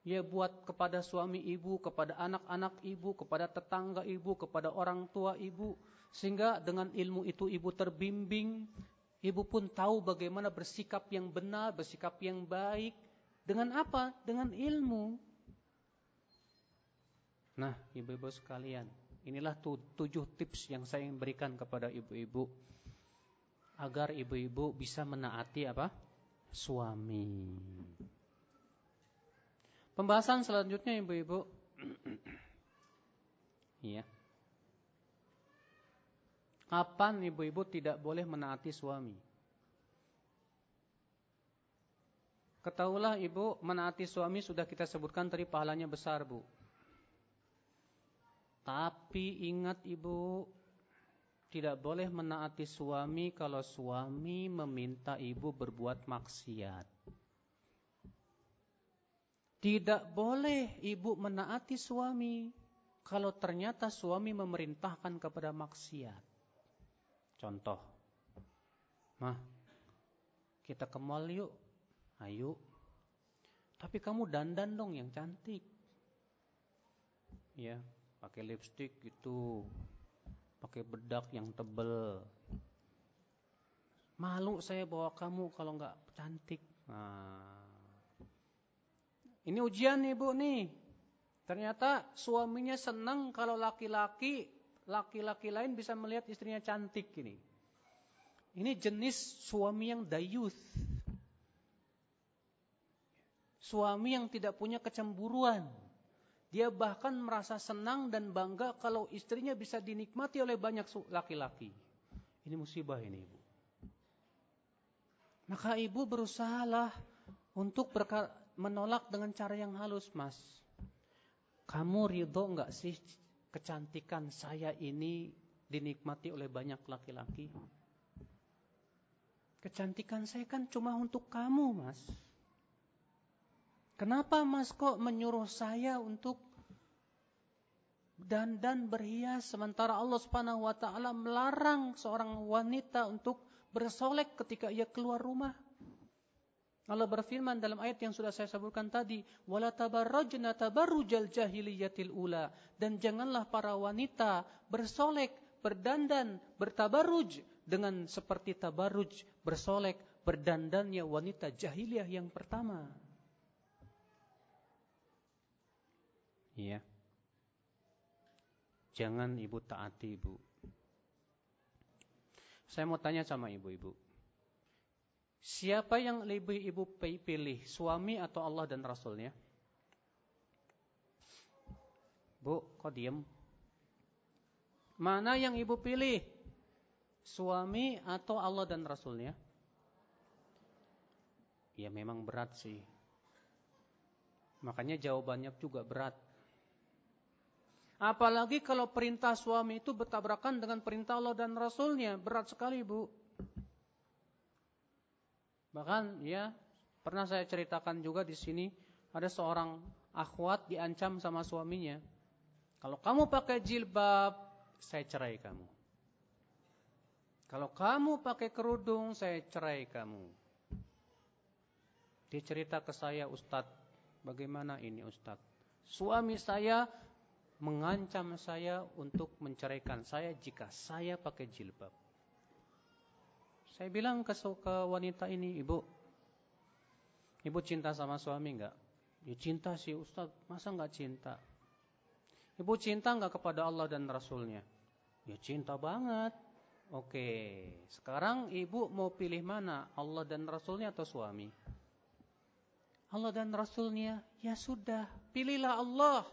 Ya buat kepada suami ibu, kepada anak-anak ibu, kepada tetangga ibu, kepada orang tua ibu. Sehingga dengan ilmu itu ibu terbimbing, Ibu pun tahu bagaimana bersikap yang benar, bersikap yang baik. Dengan apa? Dengan ilmu. Nah, ibu-ibu sekalian, inilah tujuh tips yang saya berikan kepada ibu-ibu agar ibu-ibu bisa menaati apa? Suami. Pembahasan selanjutnya ibu-ibu. Iya. Kapan ibu-ibu tidak boleh menaati suami? Ketahuilah ibu, menaati suami sudah kita sebutkan tadi pahalanya besar bu. Tapi ingat ibu, tidak boleh menaati suami kalau suami meminta ibu berbuat maksiat. Tidak boleh ibu menaati suami kalau ternyata suami memerintahkan kepada maksiat. Contoh, mah, kita ke mall yuk, ayo. Tapi kamu dandan dong yang cantik. Ya, pakai lipstick gitu, pakai bedak yang tebel. Malu saya bawa kamu kalau nggak cantik. Nah, ini ujian nih bu nih. Ternyata suaminya senang kalau laki-laki laki-laki lain bisa melihat istrinya cantik ini. Ini jenis suami yang dayuth. Suami yang tidak punya kecemburuan. Dia bahkan merasa senang dan bangga kalau istrinya bisa dinikmati oleh banyak laki-laki. Ini musibah ini ibu. Maka ibu berusahalah untuk menolak dengan cara yang halus mas. Kamu ridho nggak sih kecantikan saya ini dinikmati oleh banyak laki-laki? Kecantikan saya kan cuma untuk kamu, Mas. Kenapa Mas kok menyuruh saya untuk dandan berhias sementara Allah Subhanahu wa taala melarang seorang wanita untuk bersolek ketika ia keluar rumah? Allah berfirman dalam ayat yang sudah saya sebutkan tadi, "Wala tabarrajna tabarrujal jahiliyatil ula." Dan janganlah para wanita bersolek, berdandan, bertabarruj dengan seperti tabarruj, bersolek, berdandannya wanita jahiliyah yang pertama. Iya. Jangan ibu taati ibu. Saya mau tanya sama ibu-ibu. Siapa yang lebih ibu pilih, suami atau Allah dan Rasulnya? Bu, kok diem? Mana yang ibu pilih? Suami atau Allah dan Rasulnya? Ya memang berat sih. Makanya jawabannya juga berat. Apalagi kalau perintah suami itu bertabrakan dengan perintah Allah dan Rasulnya. Berat sekali bu. Bahkan ya pernah saya ceritakan juga di sini ada seorang akhwat diancam sama suaminya. Kalau kamu pakai jilbab, saya cerai kamu. Kalau kamu pakai kerudung, saya cerai kamu. Dia cerita ke saya, Ustadz, bagaimana ini Ustadz? Suami saya mengancam saya untuk menceraikan saya jika saya pakai jilbab. Saya bilang ke, ke wanita ini, ibu, ibu cinta sama suami enggak? Ya cinta sih Ustaz, masa enggak cinta? Ibu cinta enggak kepada Allah dan Rasulnya? Ya cinta banget. Oke, sekarang ibu mau pilih mana? Allah dan Rasulnya atau suami? Allah dan Rasulnya, ya sudah, pilihlah Allah.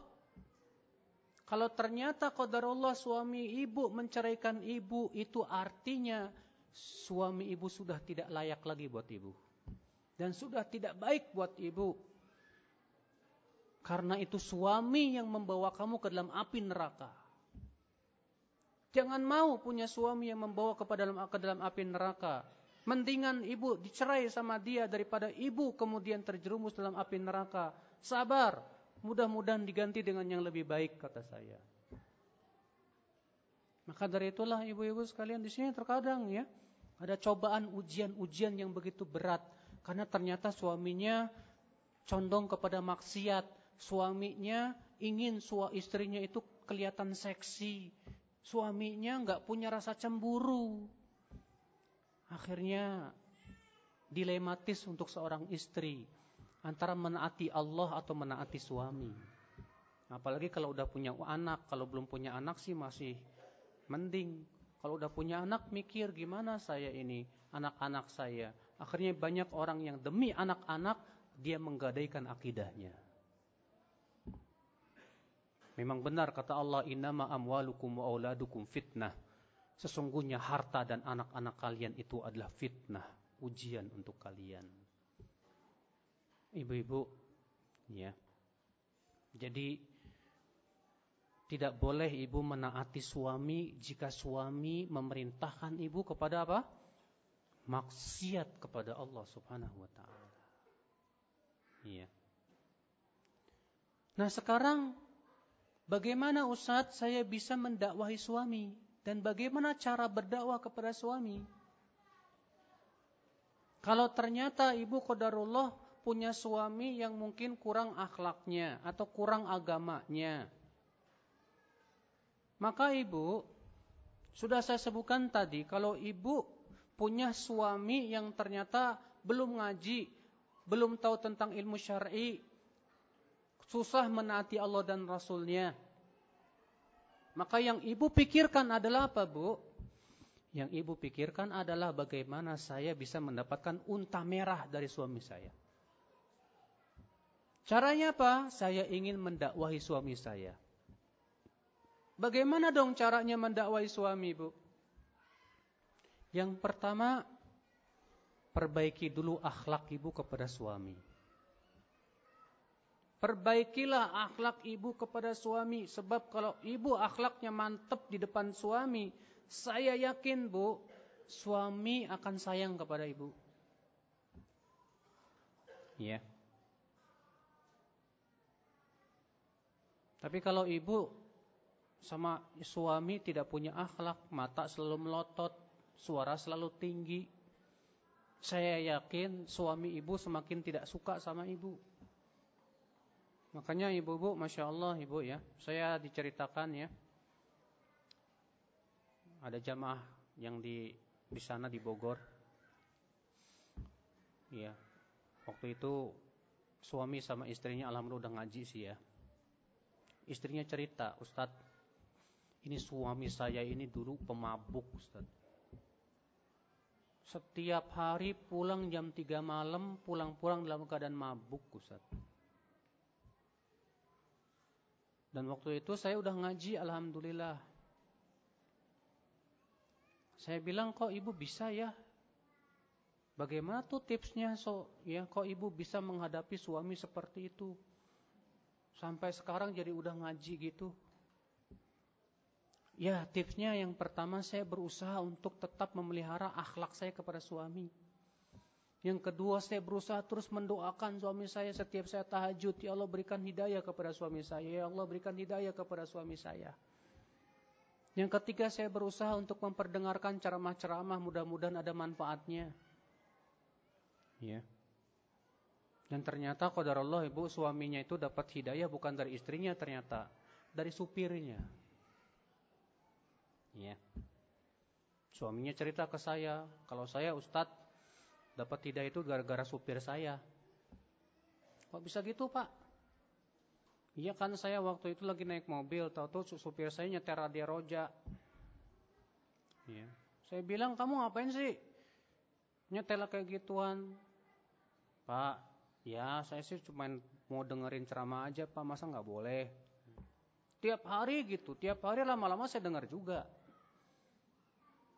Kalau ternyata qadarullah suami ibu menceraikan ibu, itu artinya suami ibu sudah tidak layak lagi buat ibu. Dan sudah tidak baik buat ibu. Karena itu suami yang membawa kamu ke dalam api neraka. Jangan mau punya suami yang membawa ke dalam, ke dalam api neraka. Mendingan ibu dicerai sama dia daripada ibu kemudian terjerumus dalam api neraka. Sabar, mudah-mudahan diganti dengan yang lebih baik kata saya. Maka dari itulah ibu-ibu sekalian di sini terkadang ya ada cobaan ujian-ujian yang begitu berat karena ternyata suaminya condong kepada maksiat, suaminya ingin suami istrinya itu kelihatan seksi, suaminya nggak punya rasa cemburu. akhirnya dilematis untuk seorang istri antara menaati Allah atau menaati suami. Apalagi kalau udah punya anak, kalau belum punya anak sih masih mending. Kalau udah punya anak mikir gimana saya ini, anak-anak saya. Akhirnya banyak orang yang demi anak-anak dia menggadaikan akidahnya. Memang benar kata Allah, "Innama amwalukum wa auladukum fitnah." Sesungguhnya harta dan anak-anak kalian itu adalah fitnah, ujian untuk kalian. Ibu-ibu, ya. Jadi tidak boleh ibu menaati suami jika suami memerintahkan ibu kepada apa? Maksiat kepada Allah Subhanahu wa taala. Iya. Nah, sekarang bagaimana Ustaz saya bisa mendakwahi suami dan bagaimana cara berdakwah kepada suami? Kalau ternyata ibu qadarullah punya suami yang mungkin kurang akhlaknya atau kurang agamanya, maka ibu, sudah saya sebutkan tadi, kalau ibu punya suami yang ternyata belum ngaji, belum tahu tentang ilmu syar'i, susah menaati Allah dan Rasulnya. Maka yang ibu pikirkan adalah apa bu? Yang ibu pikirkan adalah bagaimana saya bisa mendapatkan unta merah dari suami saya. Caranya apa? Saya ingin mendakwahi suami saya. Bagaimana dong caranya mendakwai suami, Bu? Yang pertama, perbaiki dulu akhlak ibu kepada suami. Perbaikilah akhlak ibu kepada suami sebab kalau ibu akhlaknya mantap di depan suami, saya yakin, Bu, suami akan sayang kepada ibu. Ya. Tapi kalau ibu sama suami tidak punya akhlak, mata selalu melotot, suara selalu tinggi. Saya yakin suami ibu semakin tidak suka sama ibu. Makanya ibu-ibu, masya Allah ibu ya, saya diceritakan ya, ada jamaah yang di di sana di Bogor. Ya, waktu itu suami sama istrinya alhamdulillah udah ngaji sih ya. Istrinya cerita, Ustadz ini suami saya ini dulu pemabuk Ustaz. Setiap hari pulang jam 3 malam, pulang-pulang dalam keadaan mabuk Ustaz. Dan waktu itu saya udah ngaji Alhamdulillah. Saya bilang kok ibu bisa ya Bagaimana tuh tipsnya so ya kok ibu bisa menghadapi suami seperti itu? Sampai sekarang jadi udah ngaji gitu. Ya, tipsnya yang pertama saya berusaha untuk tetap memelihara akhlak saya kepada suami. Yang kedua saya berusaha terus mendoakan suami saya setiap saya tahajud. Ya Allah berikan hidayah kepada suami saya. Ya Allah berikan hidayah kepada suami saya. Yang ketiga saya berusaha untuk memperdengarkan ceramah-ceramah mudah-mudahan ada manfaatnya. Ya. Dan ternyata Allah ibu suaminya itu dapat hidayah bukan dari istrinya ternyata. Dari supirnya. Ya. Suaminya cerita ke saya, kalau saya Ustadz dapat tidak itu gara-gara supir saya. Kok bisa gitu Pak? Iya kan saya waktu itu lagi naik mobil, tahu-tahu supir saya nyeter radio roja. Ya. Saya bilang kamu ngapain sih? Nyetel kayak gituan. Pak, ya saya sih cuma mau dengerin ceramah aja Pak, masa nggak boleh? Tiap hari gitu, tiap hari lama-lama saya dengar juga.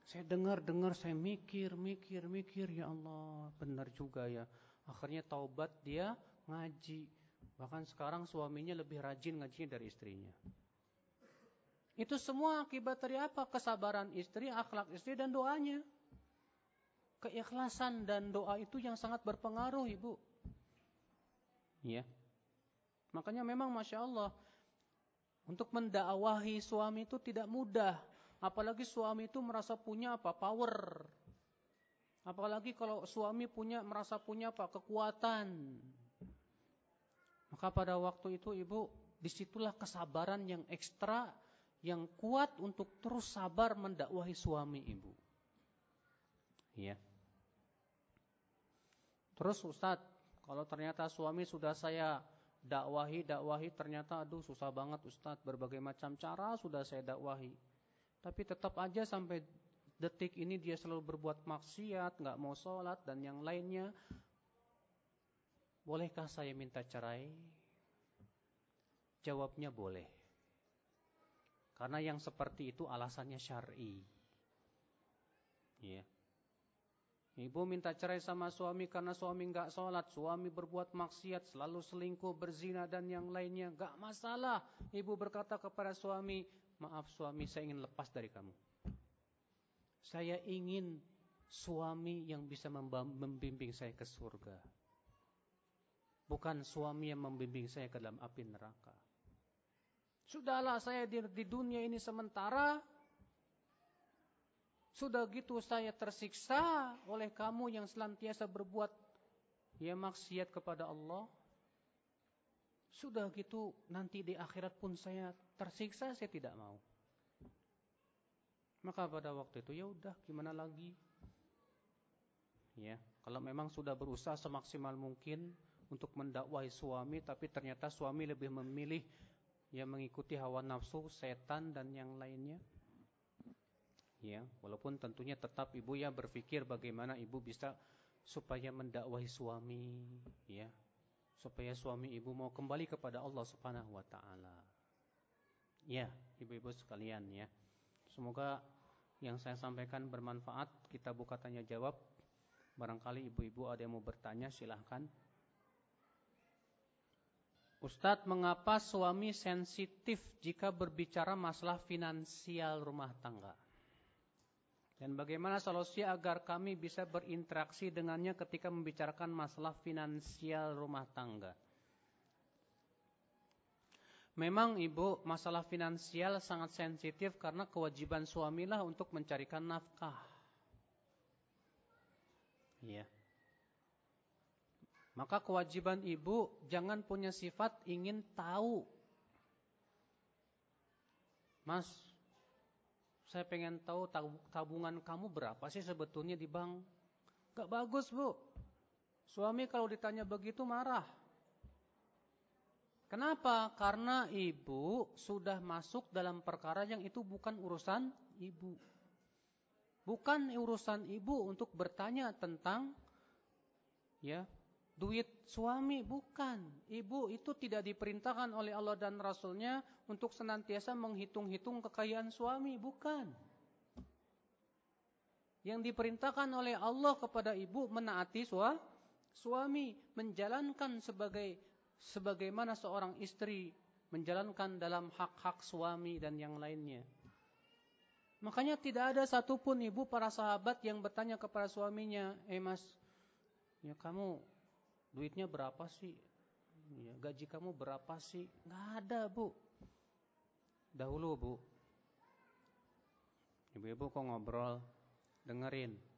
Saya dengar-dengar, saya mikir, mikir, mikir, ya Allah, benar juga ya. Akhirnya taubat dia ngaji. Bahkan sekarang suaminya lebih rajin ngajinya dari istrinya. Itu semua akibat dari apa? Kesabaran istri, akhlak istri, dan doanya. Keikhlasan dan doa itu yang sangat berpengaruh, Ibu. Ya. Makanya memang Masya Allah, untuk mendakwahi suami itu tidak mudah. Apalagi suami itu merasa punya apa? Power. Apalagi kalau suami punya merasa punya apa? Kekuatan. Maka pada waktu itu ibu, di situlah kesabaran yang ekstra, yang kuat untuk terus sabar mendakwahi suami ibu. Ya. Terus Ustadz, kalau ternyata suami sudah saya dakwahi, dakwahi ternyata aduh susah banget Ustadz, berbagai macam cara sudah saya dakwahi. Tapi tetap aja sampai detik ini dia selalu berbuat maksiat, nggak mau sholat dan yang lainnya. Bolehkah saya minta cerai? Jawabnya boleh. Karena yang seperti itu alasannya syar'i. Ya. Ibu minta cerai sama suami karena suami nggak sholat, suami berbuat maksiat, selalu selingkuh, berzina dan yang lainnya, nggak masalah. Ibu berkata kepada suami, maaf suami saya ingin lepas dari kamu. Saya ingin suami yang bisa membimbing saya ke surga. Bukan suami yang membimbing saya ke dalam api neraka. Sudahlah saya di, di dunia ini sementara, sudah gitu saya tersiksa oleh kamu yang selantiasa berbuat ya maksiat kepada Allah. Sudah gitu nanti di akhirat pun saya tersiksa, saya tidak mau. Maka pada waktu itu ya udah gimana lagi? Ya, kalau memang sudah berusaha semaksimal mungkin untuk mendakwahi suami tapi ternyata suami lebih memilih ya mengikuti hawa nafsu, setan dan yang lainnya ya walaupun tentunya tetap ibu ya berpikir bagaimana ibu bisa supaya mendakwahi suami ya supaya suami ibu mau kembali kepada Allah Subhanahu wa taala ya ibu-ibu sekalian ya semoga yang saya sampaikan bermanfaat kita buka tanya jawab barangkali ibu-ibu ada yang mau bertanya silahkan Ustadz, mengapa suami sensitif jika berbicara masalah finansial rumah tangga? Dan bagaimana solusi agar kami bisa berinteraksi dengannya ketika membicarakan masalah finansial rumah tangga. Memang ibu masalah finansial sangat sensitif karena kewajiban suamilah untuk mencarikan nafkah. Iya. Maka kewajiban ibu jangan punya sifat ingin tahu. Mas, saya pengen tahu tabungan kamu berapa sih sebetulnya di bank. Gak bagus bu. Suami kalau ditanya begitu marah. Kenapa? Karena ibu sudah masuk dalam perkara yang itu bukan urusan ibu. Bukan urusan ibu untuk bertanya tentang ya duit suami bukan. Ibu itu tidak diperintahkan oleh Allah dan Rasulnya untuk senantiasa menghitung-hitung kekayaan suami, bukan. Yang diperintahkan oleh Allah kepada ibu menaati suami, menjalankan sebagai sebagaimana seorang istri menjalankan dalam hak-hak suami dan yang lainnya. Makanya tidak ada satupun ibu para sahabat yang bertanya kepada suaminya, eh mas, ya kamu duitnya berapa sih? Ya, gaji kamu berapa sih? Nggak ada bu. Dahulu bu, ibu-ibu kok ngobrol, dengerin.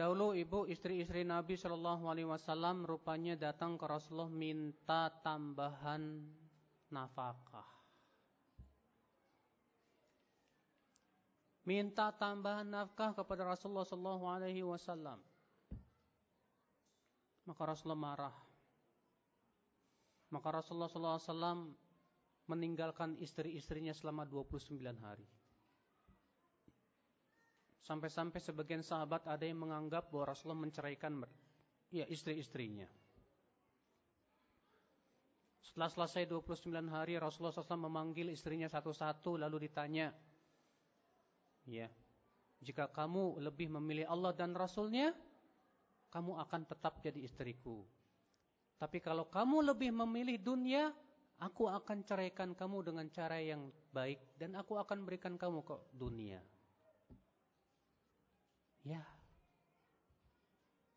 Dahulu ibu istri-istri Nabi Shallallahu Alaihi Wasallam rupanya datang ke Rasulullah minta tambahan nafkah. Minta tambahan nafkah kepada Rasulullah Shallallahu Alaihi Wasallam. Maka Rasulullah marah. Maka Rasulullah SAW meninggalkan istri-istrinya selama 29 hari. Sampai-sampai sebagian sahabat ada yang menganggap bahwa Rasulullah menceraikan ya istri-istrinya. Setelah selesai 29 hari Rasulullah SAW memanggil istrinya satu-satu lalu ditanya, ya, jika kamu lebih memilih Allah dan Rasulnya, kamu akan tetap jadi istriku. Tapi kalau kamu lebih memilih dunia, aku akan ceraikan kamu dengan cara yang baik dan aku akan berikan kamu ke dunia. Ya.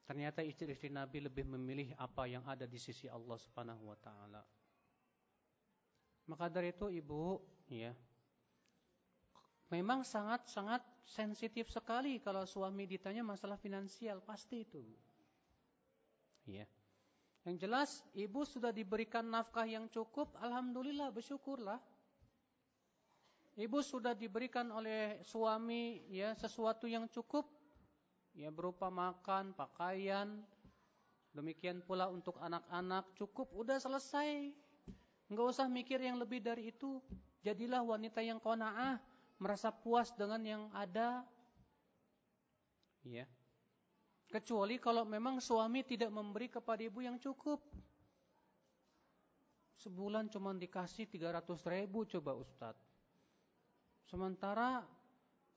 Ternyata istri-istri Nabi lebih memilih apa yang ada di sisi Allah Subhanahu wa taala. Maka dari itu Ibu, ya. Memang sangat-sangat sensitif sekali kalau suami ditanya masalah finansial, pasti itu. Ya. Yang jelas ibu sudah diberikan nafkah yang cukup, alhamdulillah bersyukurlah. ibu sudah diberikan oleh suami ya sesuatu yang cukup ya berupa makan, pakaian, demikian pula untuk anak-anak cukup udah selesai. Enggak usah mikir yang lebih dari itu. Jadilah wanita yang qanaah, merasa puas dengan yang ada. Ya. Kecuali kalau memang suami tidak memberi kepada ibu yang cukup. Sebulan cuma dikasih 300 ribu coba Ustadz. Sementara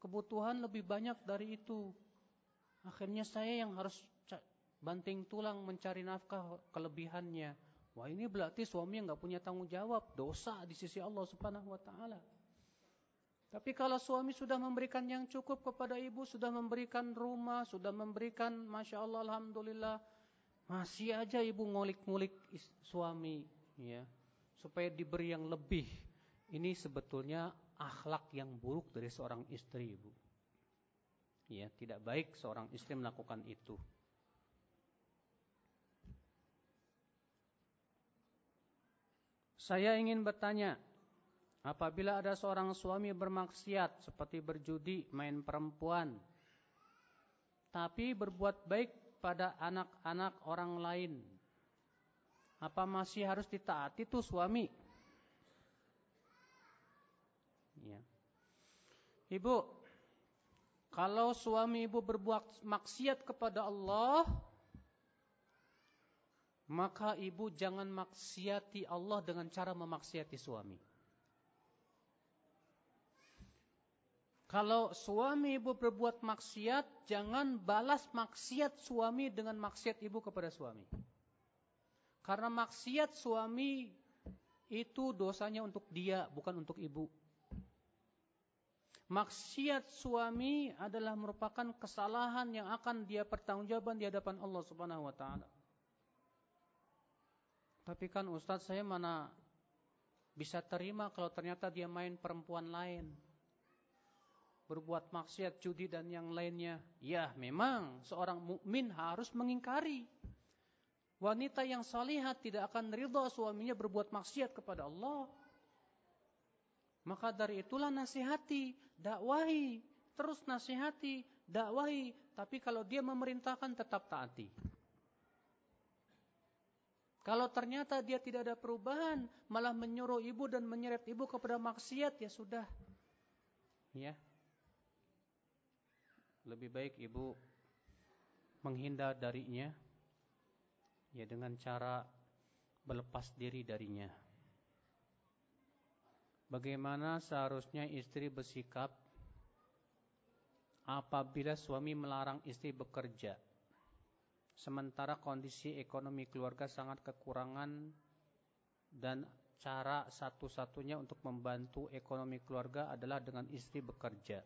kebutuhan lebih banyak dari itu. Akhirnya saya yang harus banting tulang mencari nafkah kelebihannya. Wah ini berarti suami yang gak punya tanggung jawab. Dosa di sisi Allah subhanahu wa ta'ala. Tapi kalau suami sudah memberikan yang cukup kepada ibu, sudah memberikan rumah, sudah memberikan, masya Allah, alhamdulillah, masih aja ibu ngulik-ngulik suami, ya, supaya diberi yang lebih. Ini sebetulnya akhlak yang buruk dari seorang istri, ibu. Ya, tidak baik seorang istri melakukan itu. Saya ingin bertanya, Apabila ada seorang suami bermaksiat seperti berjudi, main perempuan, tapi berbuat baik pada anak-anak orang lain, apa masih harus ditaati tuh suami? Ya. Ibu, kalau suami ibu berbuat maksiat kepada Allah, maka ibu jangan maksiati Allah dengan cara memaksiati suami. Kalau suami ibu berbuat maksiat, jangan balas maksiat suami dengan maksiat ibu kepada suami. Karena maksiat suami itu dosanya untuk dia, bukan untuk ibu. Maksiat suami adalah merupakan kesalahan yang akan dia pertanggungjawaban di hadapan Allah Subhanahu wa taala. Tapi kan Ustadz saya mana bisa terima kalau ternyata dia main perempuan lain berbuat maksiat, judi dan yang lainnya. Ya, memang seorang mukmin harus mengingkari. Wanita yang salihat tidak akan ridha suaminya berbuat maksiat kepada Allah. Maka dari itulah nasihati, dakwahi, terus nasihati, dakwahi, tapi kalau dia memerintahkan tetap taati. Kalau ternyata dia tidak ada perubahan, malah menyuruh ibu dan menyeret ibu kepada maksiat, ya sudah. Ya, lebih baik ibu menghindar darinya ya dengan cara berlepas diri darinya. Bagaimana seharusnya istri bersikap apabila suami melarang istri bekerja sementara kondisi ekonomi keluarga sangat kekurangan dan cara satu-satunya untuk membantu ekonomi keluarga adalah dengan istri bekerja.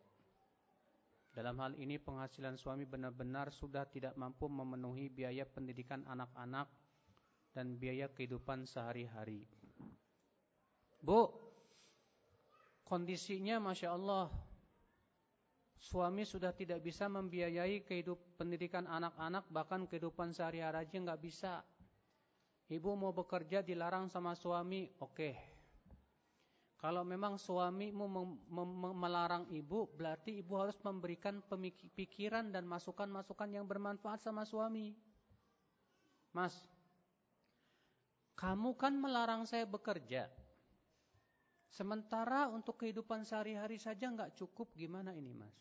Dalam hal ini penghasilan suami benar-benar sudah tidak mampu memenuhi biaya pendidikan anak-anak dan biaya kehidupan sehari-hari. Bu, kondisinya Masya Allah, suami sudah tidak bisa membiayai kehidupan pendidikan anak-anak, bahkan kehidupan sehari-hari aja nggak bisa. Ibu mau bekerja dilarang sama suami, oke. Kalau memang suamimu melarang ibu, berarti ibu harus memberikan pikiran dan masukan-masukan yang bermanfaat sama suami. Mas, kamu kan melarang saya bekerja. Sementara untuk kehidupan sehari-hari saja nggak cukup, gimana ini mas?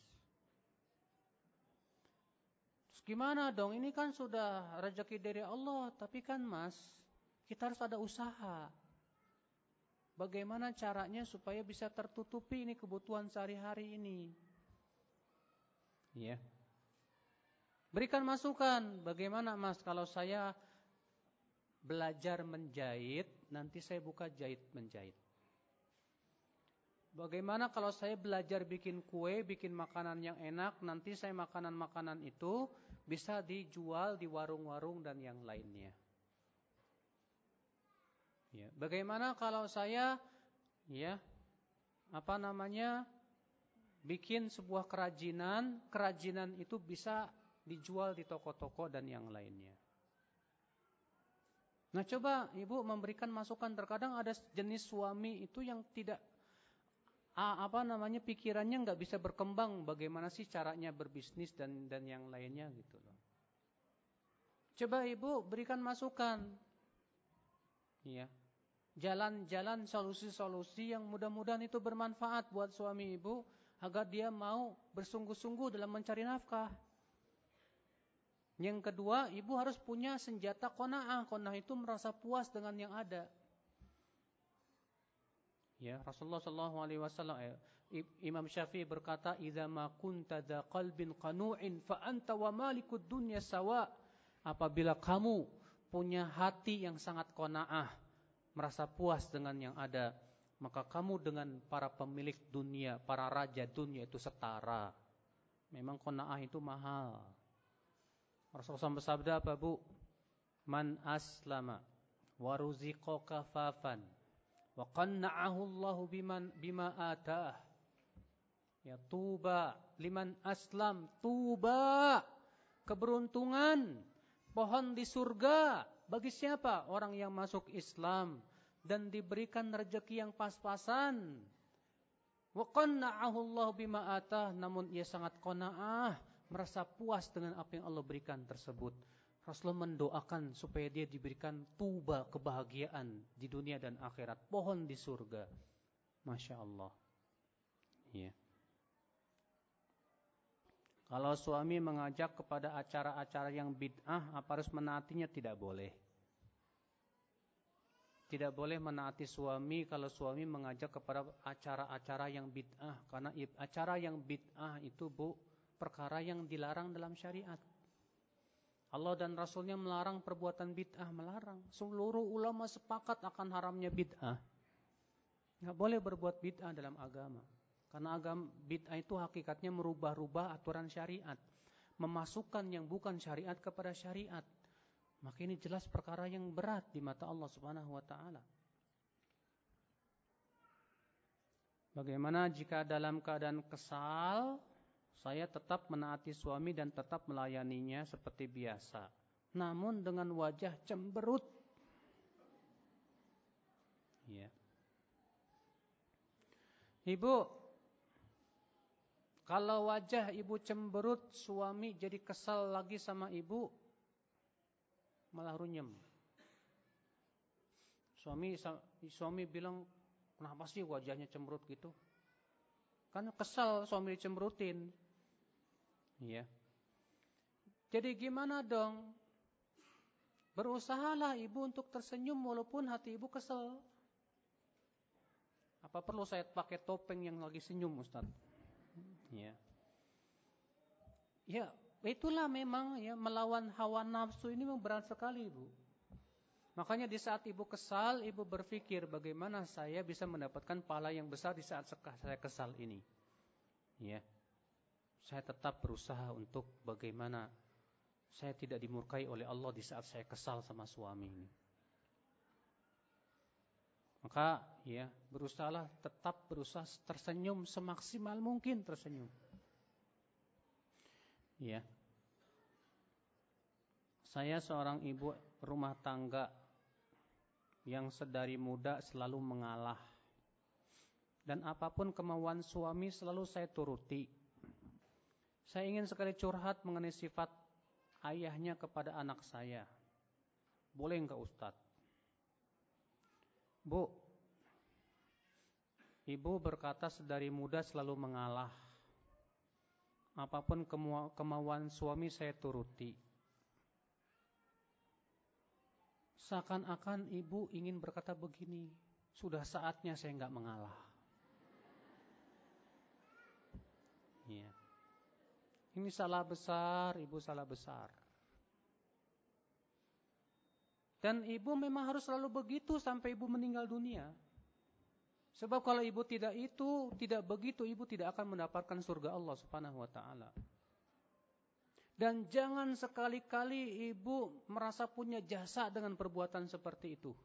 Terus gimana dong? Ini kan sudah rezeki dari Allah, tapi kan mas, kita harus ada usaha. Bagaimana caranya supaya bisa tertutupi ini kebutuhan sehari-hari ini? Ya. Berikan masukan, bagaimana Mas kalau saya belajar menjahit, nanti saya buka jahit menjahit. Bagaimana kalau saya belajar bikin kue, bikin makanan yang enak, nanti saya makanan-makanan itu bisa dijual di warung-warung dan yang lainnya. Ya, bagaimana kalau saya ya apa namanya bikin sebuah kerajinan, kerajinan itu bisa dijual di toko-toko dan yang lainnya. Nah, coba Ibu memberikan masukan terkadang ada jenis suami itu yang tidak apa namanya pikirannya nggak bisa berkembang bagaimana sih caranya berbisnis dan dan yang lainnya gitu loh. Coba ibu berikan masukan. Iya. Jalan-jalan solusi-solusi yang mudah-mudahan itu bermanfaat buat suami ibu agar dia mau bersungguh-sungguh dalam mencari nafkah. Yang kedua, ibu harus punya senjata kona'ah. Kona'ah itu merasa puas dengan yang ada. Ya, Rasulullah sallallahu alaihi wasallam eh, Imam Syafi'i berkata, "Idza ma kunta dza qalbin qanu'in fa anta wa malikud dunya sawa." Apabila kamu punya hati yang sangat qanaah, merasa puas dengan yang ada, maka kamu dengan para pemilik dunia, para raja dunia itu setara. Memang qanaah itu mahal. Rasulullah SAW bersabda apa Bu? Man aslama wa ruziqa kafafan wa qanna'ahu Allahu biman bima atah. Ya tuba liman aslam, tuba keberuntungan pohon di surga bagi siapa? Orang yang masuk Islam dan diberikan rezeki yang pas-pasan. Wa qanna'ahu bima atah, namun ia sangat qanaah, merasa puas dengan apa yang Allah berikan tersebut. Rasulullah mendoakan supaya dia diberikan tuba kebahagiaan di dunia dan akhirat, pohon di surga. Masya Allah. Ya. Kalau suami mengajak kepada acara-acara yang bid'ah, apa harus menaatinya? Tidak boleh. Tidak boleh menaati suami kalau suami mengajak kepada acara-acara yang bid'ah. Karena acara yang bid'ah itu bu, perkara yang dilarang dalam syariat. Allah dan Rasulnya melarang perbuatan bid'ah, melarang. Seluruh ulama sepakat akan haramnya bid'ah. Nggak boleh berbuat bid'ah dalam agama. Karena agama bid'ah itu hakikatnya merubah-rubah aturan syariat. Memasukkan yang bukan syariat kepada syariat. Maka ini jelas perkara yang berat di mata Allah subhanahu wa ta'ala. Bagaimana jika dalam keadaan kesal, saya tetap menaati suami dan tetap melayaninya seperti biasa. Namun dengan wajah cemberut. Ya. Ibu, kalau wajah ibu cemberut, suami jadi kesal lagi sama ibu, malah runyem. Suami suami bilang, kenapa sih wajahnya cemberut gitu? Kan kesal suami dicemberutin. Iya. Jadi gimana dong? Berusahalah ibu untuk tersenyum walaupun hati ibu kesel. Apa perlu saya pakai topeng yang lagi senyum Ustaz? Ya. Ya, itulah memang ya melawan hawa nafsu ini memang berat sekali ibu. Makanya di saat ibu kesal, ibu berpikir bagaimana saya bisa mendapatkan pahala yang besar di saat saya kesal ini. Ya saya tetap berusaha untuk bagaimana saya tidak dimurkai oleh Allah di saat saya kesal sama suami ini. Maka ya berusahalah tetap berusaha tersenyum semaksimal mungkin tersenyum. Ya. Saya seorang ibu rumah tangga yang sedari muda selalu mengalah. Dan apa pun kemauan suami selalu saya turuti. Saya ingin sekali curhat mengenai sifat ayahnya kepada anak saya. Boleh enggak Ustadz? Bu, ibu berkata sedari muda selalu mengalah. Apa pun kemauan suami saya turuti. Seakan-akan ibu ingin berkata begini, sudah saatnya saya enggak mengalah. Iya. Ini salah besar, ibu salah besar. Dan ibu memang harus selalu begitu sampai ibu meninggal dunia. Sebab kalau ibu tidak itu, tidak begitu, ibu tidak akan mendapatkan surga Allah Subhanahu wa taala. Dan jangan sekali-kali ibu merasa punya jasa dengan perbuatan seperti itu.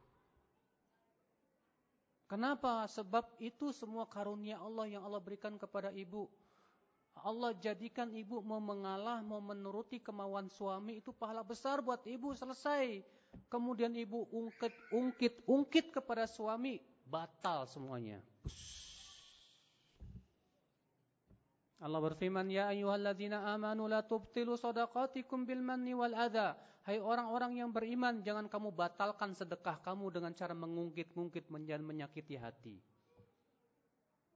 Kenapa? Sebab itu semua karunia Allah yang Allah berikan kepada ibu. Allah jadikan ibu mau mengalah, mau menuruti kemauan suami itu pahala besar buat ibu selesai. Kemudian ibu ungkit, ungkit, ungkit kepada suami, batal semuanya. Allah berfirman, "Ya ayyuhalladzina amanu la tubtilu shadaqatikum bil manni wal adha." Hai orang-orang yang beriman, jangan kamu batalkan sedekah kamu dengan cara mengungkit-ungkit dan menyakiti hati.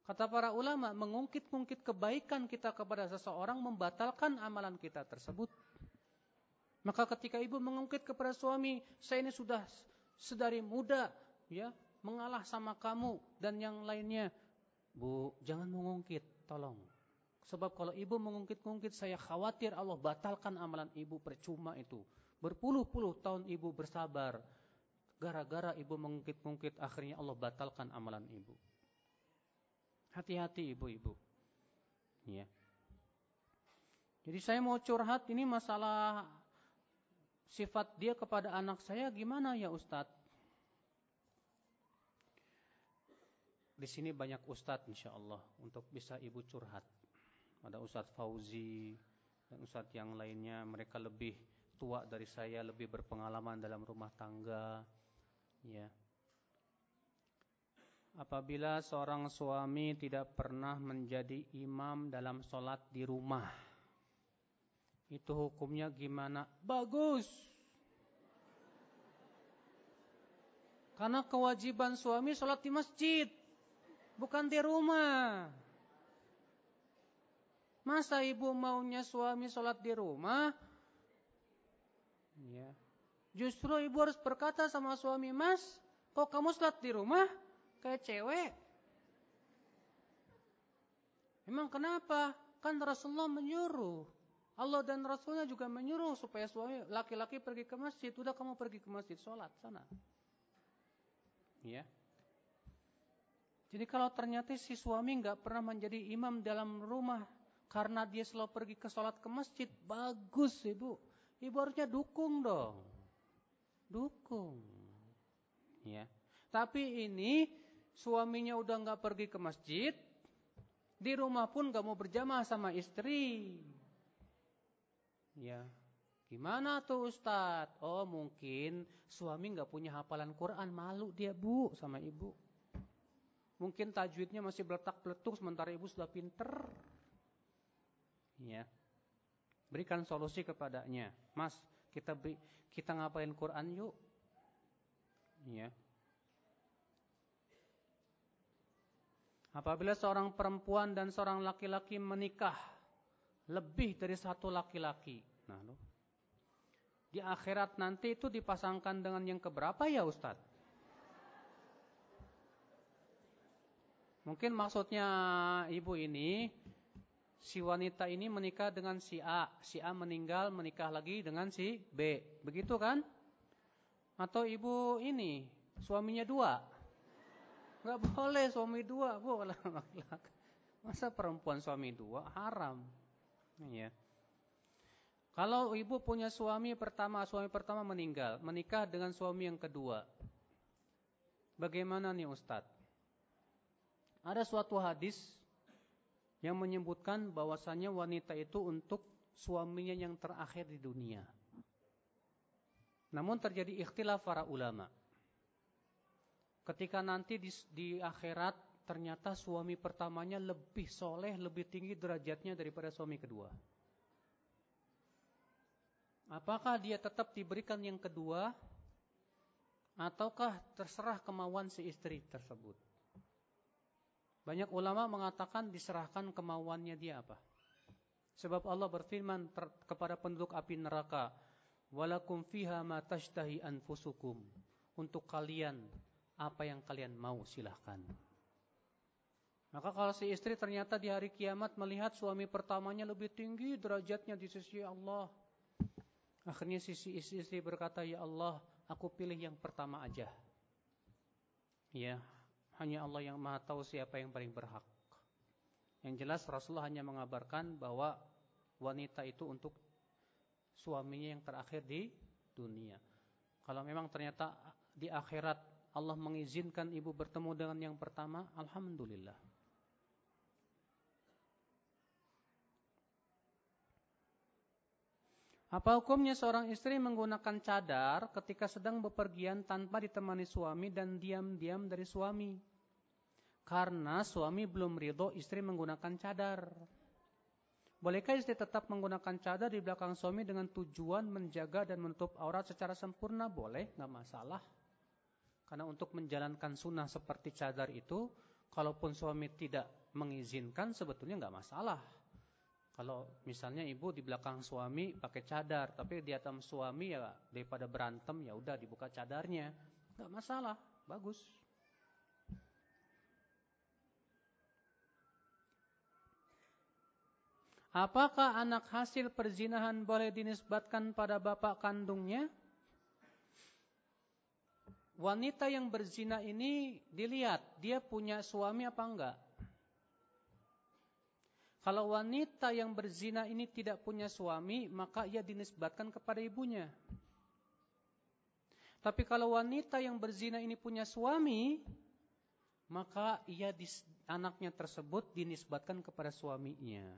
Kata para ulama, mengungkit-ungkit kebaikan kita kepada seseorang membatalkan amalan kita tersebut. Maka ketika ibu mengungkit kepada suami, saya ini sudah sedari muda, ya, mengalah sama kamu dan yang lainnya. Bu, jangan mengungkit, tolong. Sebab kalau ibu mengungkit-ungkit saya khawatir Allah batalkan amalan ibu percuma itu. Berpuluh-puluh tahun ibu bersabar. Gara-gara ibu mengungkit-ungkit akhirnya Allah batalkan amalan ibu. Hati-hati ibu-ibu. Ya. Jadi saya mau curhat ini masalah sifat dia kepada anak saya gimana ya Ustadz? Di sini banyak Ustadz insya Allah untuk bisa ibu curhat ada Ustadz Fauzi dan Ustadz yang lainnya mereka lebih tua dari saya lebih berpengalaman dalam rumah tangga ya apabila seorang suami tidak pernah menjadi imam dalam sholat di rumah itu hukumnya gimana bagus karena kewajiban suami sholat di masjid bukan di rumah Masa ibu maunya suami sholat di rumah? Ya. Justru ibu harus berkata sama suami, Mas, kok kamu sholat di rumah? Kayak cewek. Emang kenapa? Kan Rasulullah menyuruh. Allah dan Rasulnya juga menyuruh supaya suami laki-laki pergi ke masjid. Udah kamu pergi ke masjid sholat sana. Ya. Jadi kalau ternyata si suami nggak pernah menjadi imam dalam rumah karena dia selalu pergi ke sholat ke masjid, bagus ibu. Ibu harusnya dukung dong. Dukung. Ya. Tapi ini suaminya udah nggak pergi ke masjid, di rumah pun nggak mau berjamaah sama istri. Ya, gimana tuh Ustadz? Oh mungkin suami nggak punya hafalan Quran, malu dia bu sama ibu. Mungkin tajwidnya masih beletak-beletuk sementara ibu sudah pinter ya berikan solusi kepadanya mas kita kita ngapain Quran yuk ya apabila seorang perempuan dan seorang laki-laki menikah lebih dari satu laki-laki nah di akhirat nanti itu dipasangkan dengan yang keberapa ya Ustadz? Mungkin maksudnya ibu ini si wanita ini menikah dengan si A, si A meninggal menikah lagi dengan si B. Begitu kan? Atau ibu ini suaminya dua. Gak boleh suami dua, boleh laki-laki. Masa perempuan suami dua haram. Ya. Kalau ibu punya suami pertama, suami pertama meninggal, menikah dengan suami yang kedua. Bagaimana nih Ustadz? Ada suatu hadis yang menyebutkan bahwasannya wanita itu untuk suaminya yang terakhir di dunia. Namun terjadi ikhtilaf para ulama. Ketika nanti di, di akhirat ternyata suami pertamanya lebih soleh, lebih tinggi derajatnya daripada suami kedua. Apakah dia tetap diberikan yang kedua ataukah terserah kemauan si istri tersebut? Banyak ulama mengatakan diserahkan kemauannya dia apa. Sebab Allah berfirman kepada penduduk api neraka, "Walakum fiha ma tashtahi anfusukum." Untuk kalian apa yang kalian mau silahkan. Maka kalau si istri ternyata di hari kiamat melihat suami pertamanya lebih tinggi derajatnya di sisi Allah. Akhirnya sisi istri berkata, "Ya Allah, aku pilih yang pertama aja." Ya, hanya Allah yang maha tahu siapa yang paling berhak. Yang jelas Rasulullah hanya mengabarkan bahwa wanita itu untuk suaminya yang terakhir di dunia. Kalau memang ternyata di akhirat Allah mengizinkan ibu bertemu dengan yang pertama, Alhamdulillah. Apa hukumnya seorang istri menggunakan cadar ketika sedang bepergian tanpa ditemani suami dan diam-diam dari suami? Karena suami belum ridho istri menggunakan cadar. Bolehkah istri tetap menggunakan cadar di belakang suami dengan tujuan menjaga dan menutup aurat secara sempurna? Boleh, nggak masalah. Karena untuk menjalankan sunnah seperti cadar itu, kalaupun suami tidak mengizinkan, sebetulnya nggak masalah. Kalau misalnya ibu di belakang suami pakai cadar, tapi di atas suami ya daripada berantem ya udah dibuka cadarnya, nggak masalah, bagus. Apakah anak hasil perzinahan boleh dinisbatkan pada bapak kandungnya? Wanita yang berzina ini dilihat dia punya suami apa enggak. Kalau wanita yang berzina ini tidak punya suami, maka ia dinisbatkan kepada ibunya. Tapi kalau wanita yang berzina ini punya suami, maka ia anaknya tersebut dinisbatkan kepada suaminya.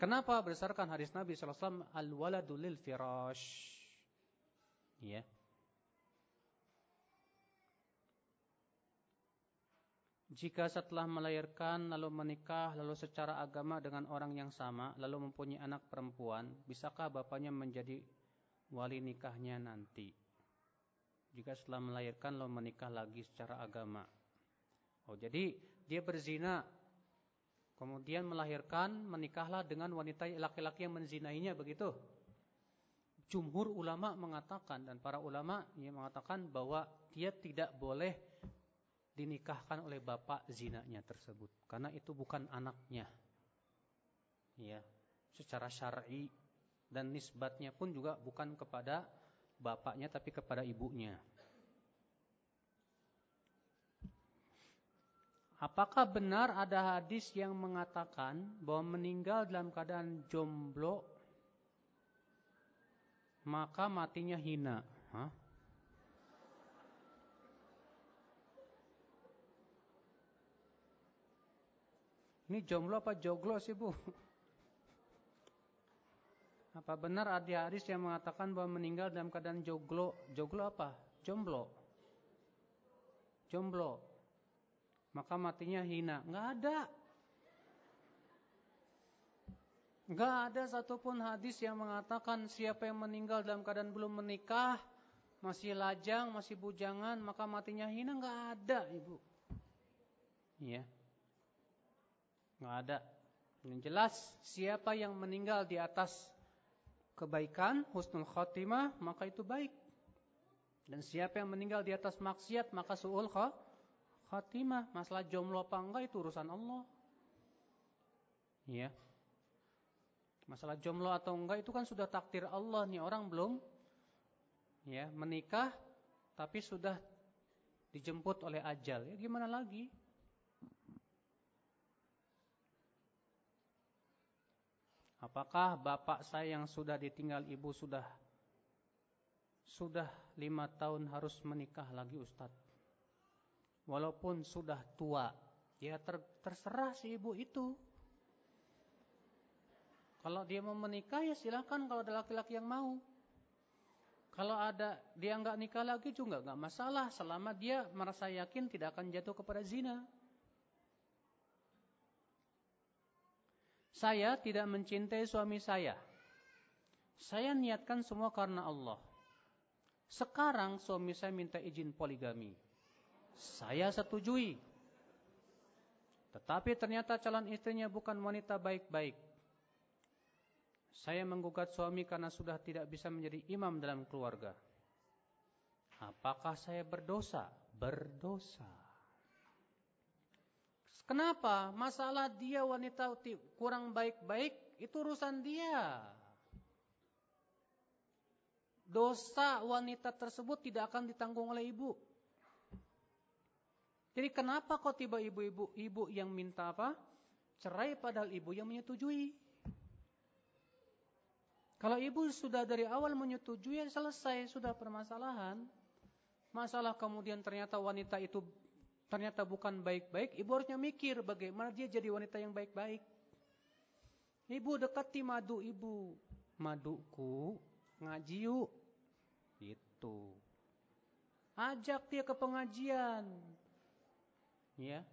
Kenapa? Berdasarkan hadis Nabi SAW, al-waladu lil firash. Ya. Jika setelah melahirkan lalu menikah lalu secara agama dengan orang yang sama lalu mempunyai anak perempuan, bisakah bapaknya menjadi wali nikahnya nanti? Jika setelah melahirkan lalu menikah lagi secara agama. Oh, jadi dia berzina Kemudian melahirkan, menikahlah dengan wanita laki-laki yang menzinainya begitu. Jumhur ulama mengatakan dan para ulama yang mengatakan bahwa dia tidak boleh dinikahkan oleh bapak zinanya tersebut karena itu bukan anaknya. Ya, secara syar'i dan nisbatnya pun juga bukan kepada bapaknya tapi kepada ibunya. Apakah benar ada hadis yang mengatakan bahwa meninggal dalam keadaan jomblo maka matinya hina? Hah? Ini jomblo apa joglo sih bu? Apa benar ada hadis yang mengatakan bahwa meninggal dalam keadaan joglo? Joglo apa? Jomblo. Jomblo maka matinya hina. Enggak ada. Enggak ada satupun hadis yang mengatakan siapa yang meninggal dalam keadaan belum menikah, masih lajang, masih bujangan, maka matinya hina. Enggak ada, Ibu. Iya. Enggak ada. Yang jelas, siapa yang meninggal di atas kebaikan, husnul khotimah, maka itu baik. Dan siapa yang meninggal di atas maksiat, maka su'ul khotimah. Masalah jomblo apa enggak itu urusan Allah. Ya. Masalah jomblo atau enggak itu kan sudah takdir Allah nih orang belum ya menikah tapi sudah dijemput oleh ajal. Ya gimana lagi? Apakah bapak saya yang sudah ditinggal ibu sudah sudah lima tahun harus menikah lagi Ustadz? walaupun sudah tua, ya ter, terserah si ibu itu. Kalau dia mau menikah ya silakan kalau ada laki-laki yang mau. Kalau ada dia nggak nikah lagi juga nggak masalah selama dia merasa yakin tidak akan jatuh kepada zina. Saya tidak mencintai suami saya. Saya niatkan semua karena Allah. Sekarang suami saya minta izin poligami. Saya setujui. Tetapi ternyata calon istrinya bukan wanita baik-baik. Saya menggugat suami karena sudah tidak bisa menjadi imam dalam keluarga. Apakah saya berdosa? Berdosa. Kenapa? Masalah dia wanita kurang baik-baik itu urusan dia. Dosa wanita tersebut tidak akan ditanggung oleh ibu. Jadi kenapa kok tiba ibu-ibu ibu yang minta apa? Cerai padahal ibu yang menyetujui. Kalau ibu sudah dari awal menyetujui selesai sudah permasalahan. Masalah kemudian ternyata wanita itu ternyata bukan baik-baik, ibu harusnya mikir bagaimana dia jadi wanita yang baik-baik. Ibu dekati madu ibu. Maduku ngaji yuk. Itu. Ajak dia ke pengajian. Ya.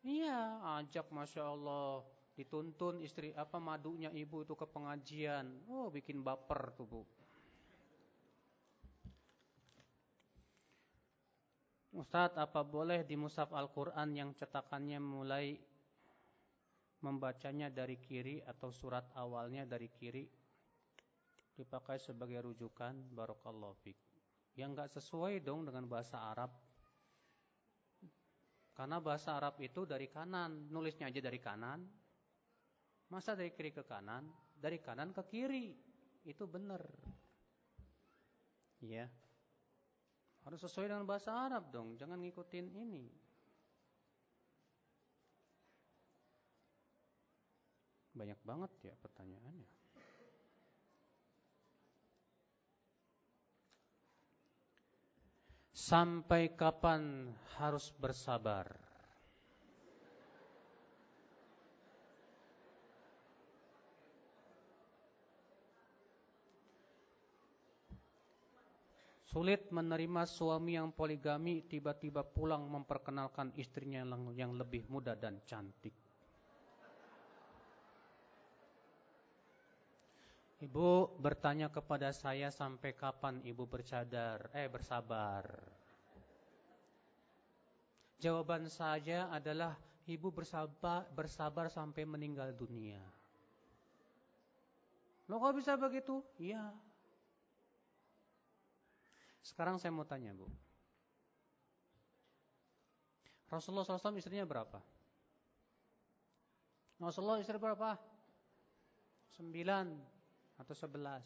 Iya, ajak Masya Allah. Dituntun istri apa madunya ibu itu ke pengajian. Oh, bikin baper tuh, Bu. Ustadz, apa boleh di mushaf Al-Quran yang cetakannya mulai membacanya dari kiri atau surat awalnya dari kiri dipakai sebagai rujukan barokallahu fik. Yang nggak sesuai dong dengan bahasa Arab. Karena bahasa Arab itu dari kanan, nulisnya aja dari kanan. Masa dari kiri ke kanan? Dari kanan ke kiri. Itu benar. Ya. Harus sesuai dengan bahasa Arab dong, jangan ngikutin ini. Banyak banget ya pertanyaannya. Sampai kapan harus bersabar? Sulit menerima suami yang poligami tiba-tiba pulang memperkenalkan istrinya yang lebih muda dan cantik. Ibu bertanya kepada saya sampai kapan ibu bercadar, eh bersabar. Jawaban saya adalah ibu bersabar, bersabar sampai meninggal dunia. Lo kok bisa begitu? Iya. Sekarang saya mau tanya Bu. Rasulullah SAW istrinya berapa? Rasulullah istri berapa? Sembilan atau sebelas.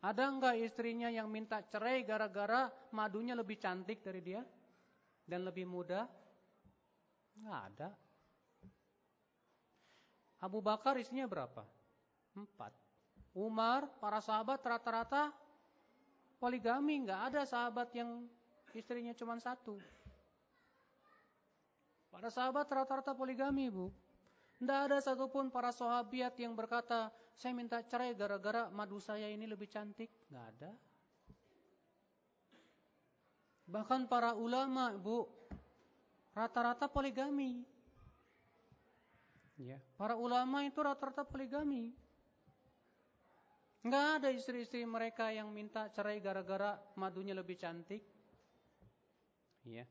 Ada enggak istrinya yang minta cerai gara-gara madunya lebih cantik dari dia? Dan lebih muda? Enggak ada. Abu Bakar istrinya berapa? Empat. Umar, para sahabat rata-rata poligami, nggak ada sahabat yang istrinya cuma satu. Para sahabat rata-rata poligami, Bu. Tidak ada satupun para sahabiat yang berkata, saya minta cerai gara-gara madu saya ini lebih cantik. Nggak ada. Bahkan para ulama, Bu, rata-rata poligami. Ya, para ulama itu rata-rata poligami. Enggak ada istri-istri mereka yang minta cerai gara-gara madunya lebih cantik. Iya.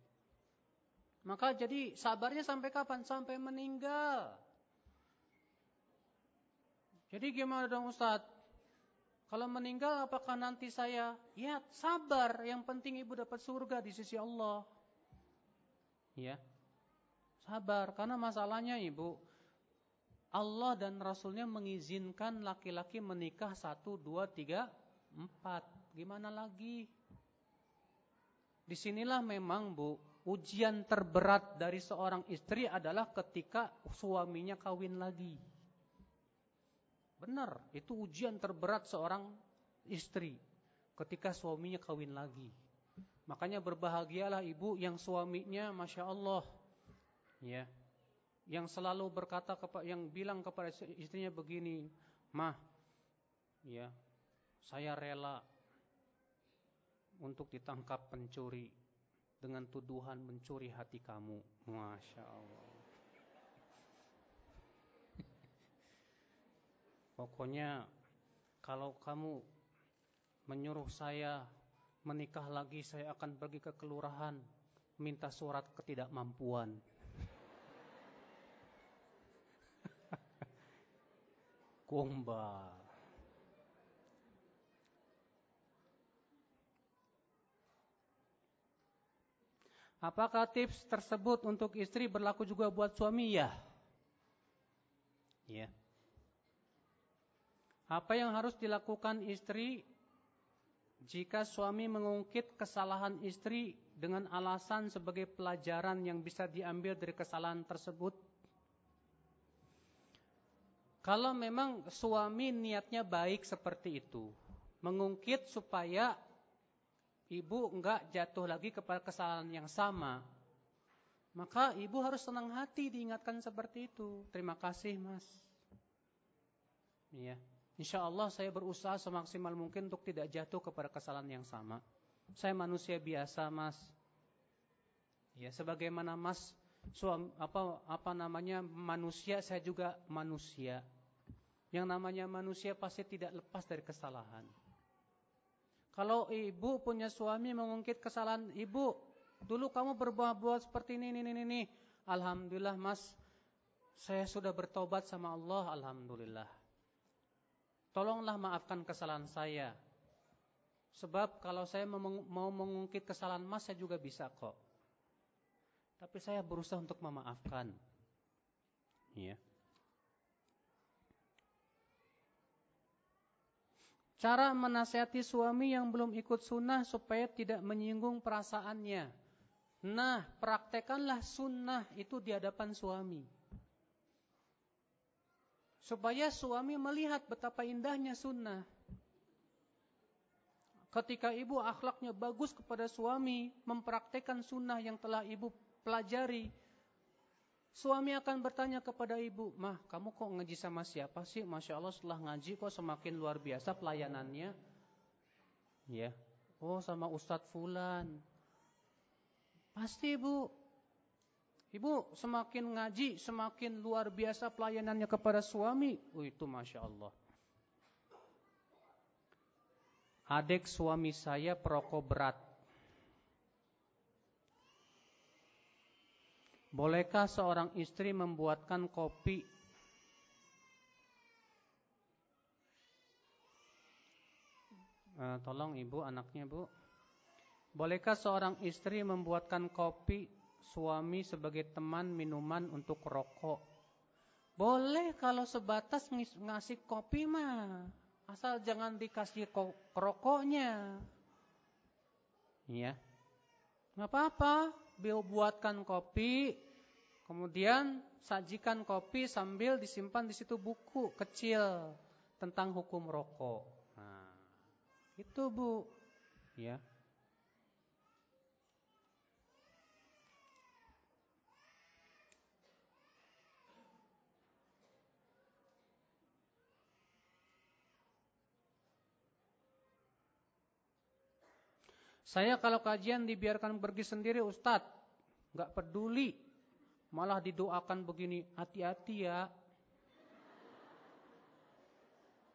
Maka jadi sabarnya sampai kapan? Sampai meninggal. Jadi gimana dong Ustaz? Kalau meninggal apakah nanti saya? Ya sabar, yang penting ibu dapat surga di sisi Allah. Ya. Sabar, karena masalahnya ibu, Allah dan Rasulnya mengizinkan laki-laki menikah satu, dua, tiga, empat. Gimana lagi? Di sinilah memang bu, ujian terberat dari seorang istri adalah ketika suaminya kawin lagi. Benar, itu ujian terberat seorang istri ketika suaminya kawin lagi. Makanya berbahagialah ibu yang suaminya, masya Allah, ya, yang selalu berkata yang bilang kepada istrinya begini, "Mah, ya, saya rela untuk ditangkap pencuri dengan tuduhan mencuri hati kamu." Masya Allah. Pokoknya kalau kamu menyuruh saya menikah lagi, saya akan pergi ke kelurahan minta surat ketidakmampuan. Gombal. Apakah tips tersebut untuk istri berlaku juga buat suami? Ya. Ya. Apa yang harus dilakukan istri jika suami mengungkit kesalahan istri dengan alasan sebagai pelajaran yang bisa diambil dari kesalahan tersebut? Kalau memang suami niatnya baik seperti itu, mengungkit supaya ibu enggak jatuh lagi kepada kesalahan yang sama, maka ibu harus senang hati diingatkan seperti itu. Terima kasih mas. Iya. Insya Allah saya berusaha semaksimal mungkin untuk tidak jatuh kepada kesalahan yang sama. Saya manusia biasa mas. Ya, sebagaimana mas suami apa apa namanya manusia, saya juga manusia. Yang namanya manusia pasti tidak lepas dari kesalahan. Kalau ibu punya suami mengungkit kesalahan ibu, dulu kamu berbuat seperti ini, ini, ini, ini. Alhamdulillah mas, saya sudah bertobat sama Allah, Alhamdulillah. Tolonglah maafkan kesalahan saya. Sebab kalau saya mau mengungkit kesalahan mas, saya juga bisa kok. Tapi saya berusaha untuk memaafkan. Ya. Cara menasihati suami yang belum ikut sunnah supaya tidak menyinggung perasaannya. Nah, praktekanlah sunnah itu di hadapan suami. Supaya suami melihat betapa indahnya sunnah. Ketika ibu akhlaknya bagus kepada suami, mempraktekkan sunnah yang telah ibu pelajari, suami akan bertanya kepada ibu, mah kamu kok ngaji sama siapa sih? Masya Allah setelah ngaji kok semakin luar biasa pelayanannya. Ya, oh sama Ustadz Fulan. Pasti ibu, ibu semakin ngaji, semakin luar biasa pelayanannya kepada suami. Oh itu Masya Allah. Adik suami saya perokok berat. Bolehkah seorang istri membuatkan kopi? Uh, Tolong ibu anaknya bu. Bolehkah seorang istri membuatkan kopi suami sebagai teman minuman untuk rokok? Boleh kalau sebatas ngasih kopi mah. Asal jangan dikasih rokoknya. Iya. Nggak apa-apa. Buatkan kopi, kemudian sajikan kopi sambil disimpan di situ buku kecil tentang hukum rokok. Nah, itu Bu. Ya. Saya kalau kajian dibiarkan pergi sendiri Ustadz, nggak peduli, malah didoakan begini, hati-hati ya.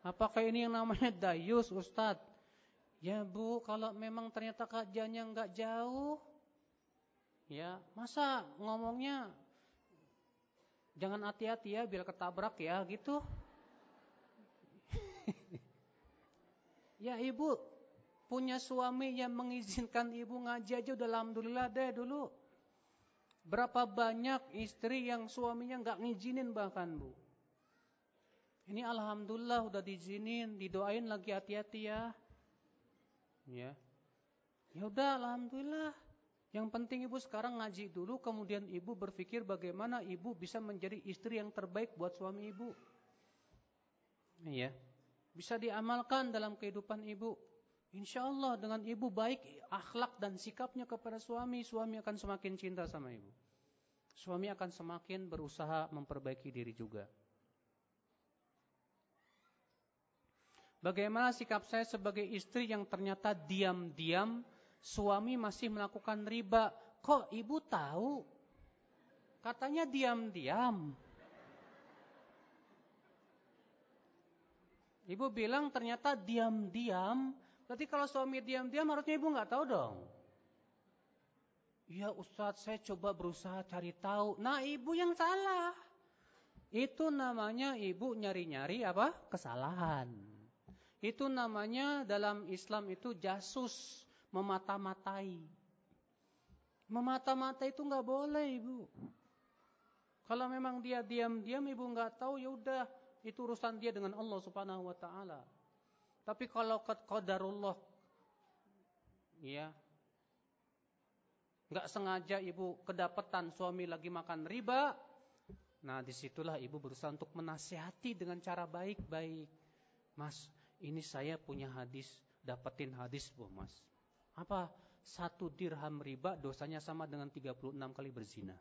Apakah ini yang namanya dayus Ustadz? Ya Bu, kalau memang ternyata kajiannya nggak jauh, ya masa ngomongnya jangan hati-hati ya, biar ketabrak ya gitu. ya Ibu, punya suami yang mengizinkan ibu ngaji aja udah alhamdulillah deh dulu. Berapa banyak istri yang suaminya nggak ngizinin bahkan bu. Ini alhamdulillah udah diizinin, didoain lagi hati-hati ya. Ya. Ya udah alhamdulillah. Yang penting ibu sekarang ngaji dulu kemudian ibu berpikir bagaimana ibu bisa menjadi istri yang terbaik buat suami ibu. Iya. Bisa diamalkan dalam kehidupan ibu. Insya Allah dengan ibu baik akhlak dan sikapnya kepada suami, suami akan semakin cinta sama ibu. Suami akan semakin berusaha memperbaiki diri juga. Bagaimana sikap saya sebagai istri yang ternyata diam-diam suami masih melakukan riba? Kok ibu tahu? Katanya diam-diam. Ibu bilang ternyata diam-diam Berarti kalau suami diam-diam harusnya ibu nggak tahu dong. Ya Ustadz saya coba berusaha cari tahu. Nah ibu yang salah. Itu namanya ibu nyari-nyari apa? Kesalahan. Itu namanya dalam Islam itu jasus. Memata-matai. Memata-mata itu nggak boleh ibu. Kalau memang dia diam-diam ibu nggak tahu ya udah itu urusan dia dengan Allah Subhanahu wa taala. Tapi kalau qadarullah ya nggak sengaja ibu kedapatan suami lagi makan riba, nah di situlah ibu berusaha untuk menasihati dengan cara baik-baik. Mas, ini saya punya hadis, dapetin hadis bu mas. Apa? Satu dirham riba dosanya sama dengan 36 kali berzina.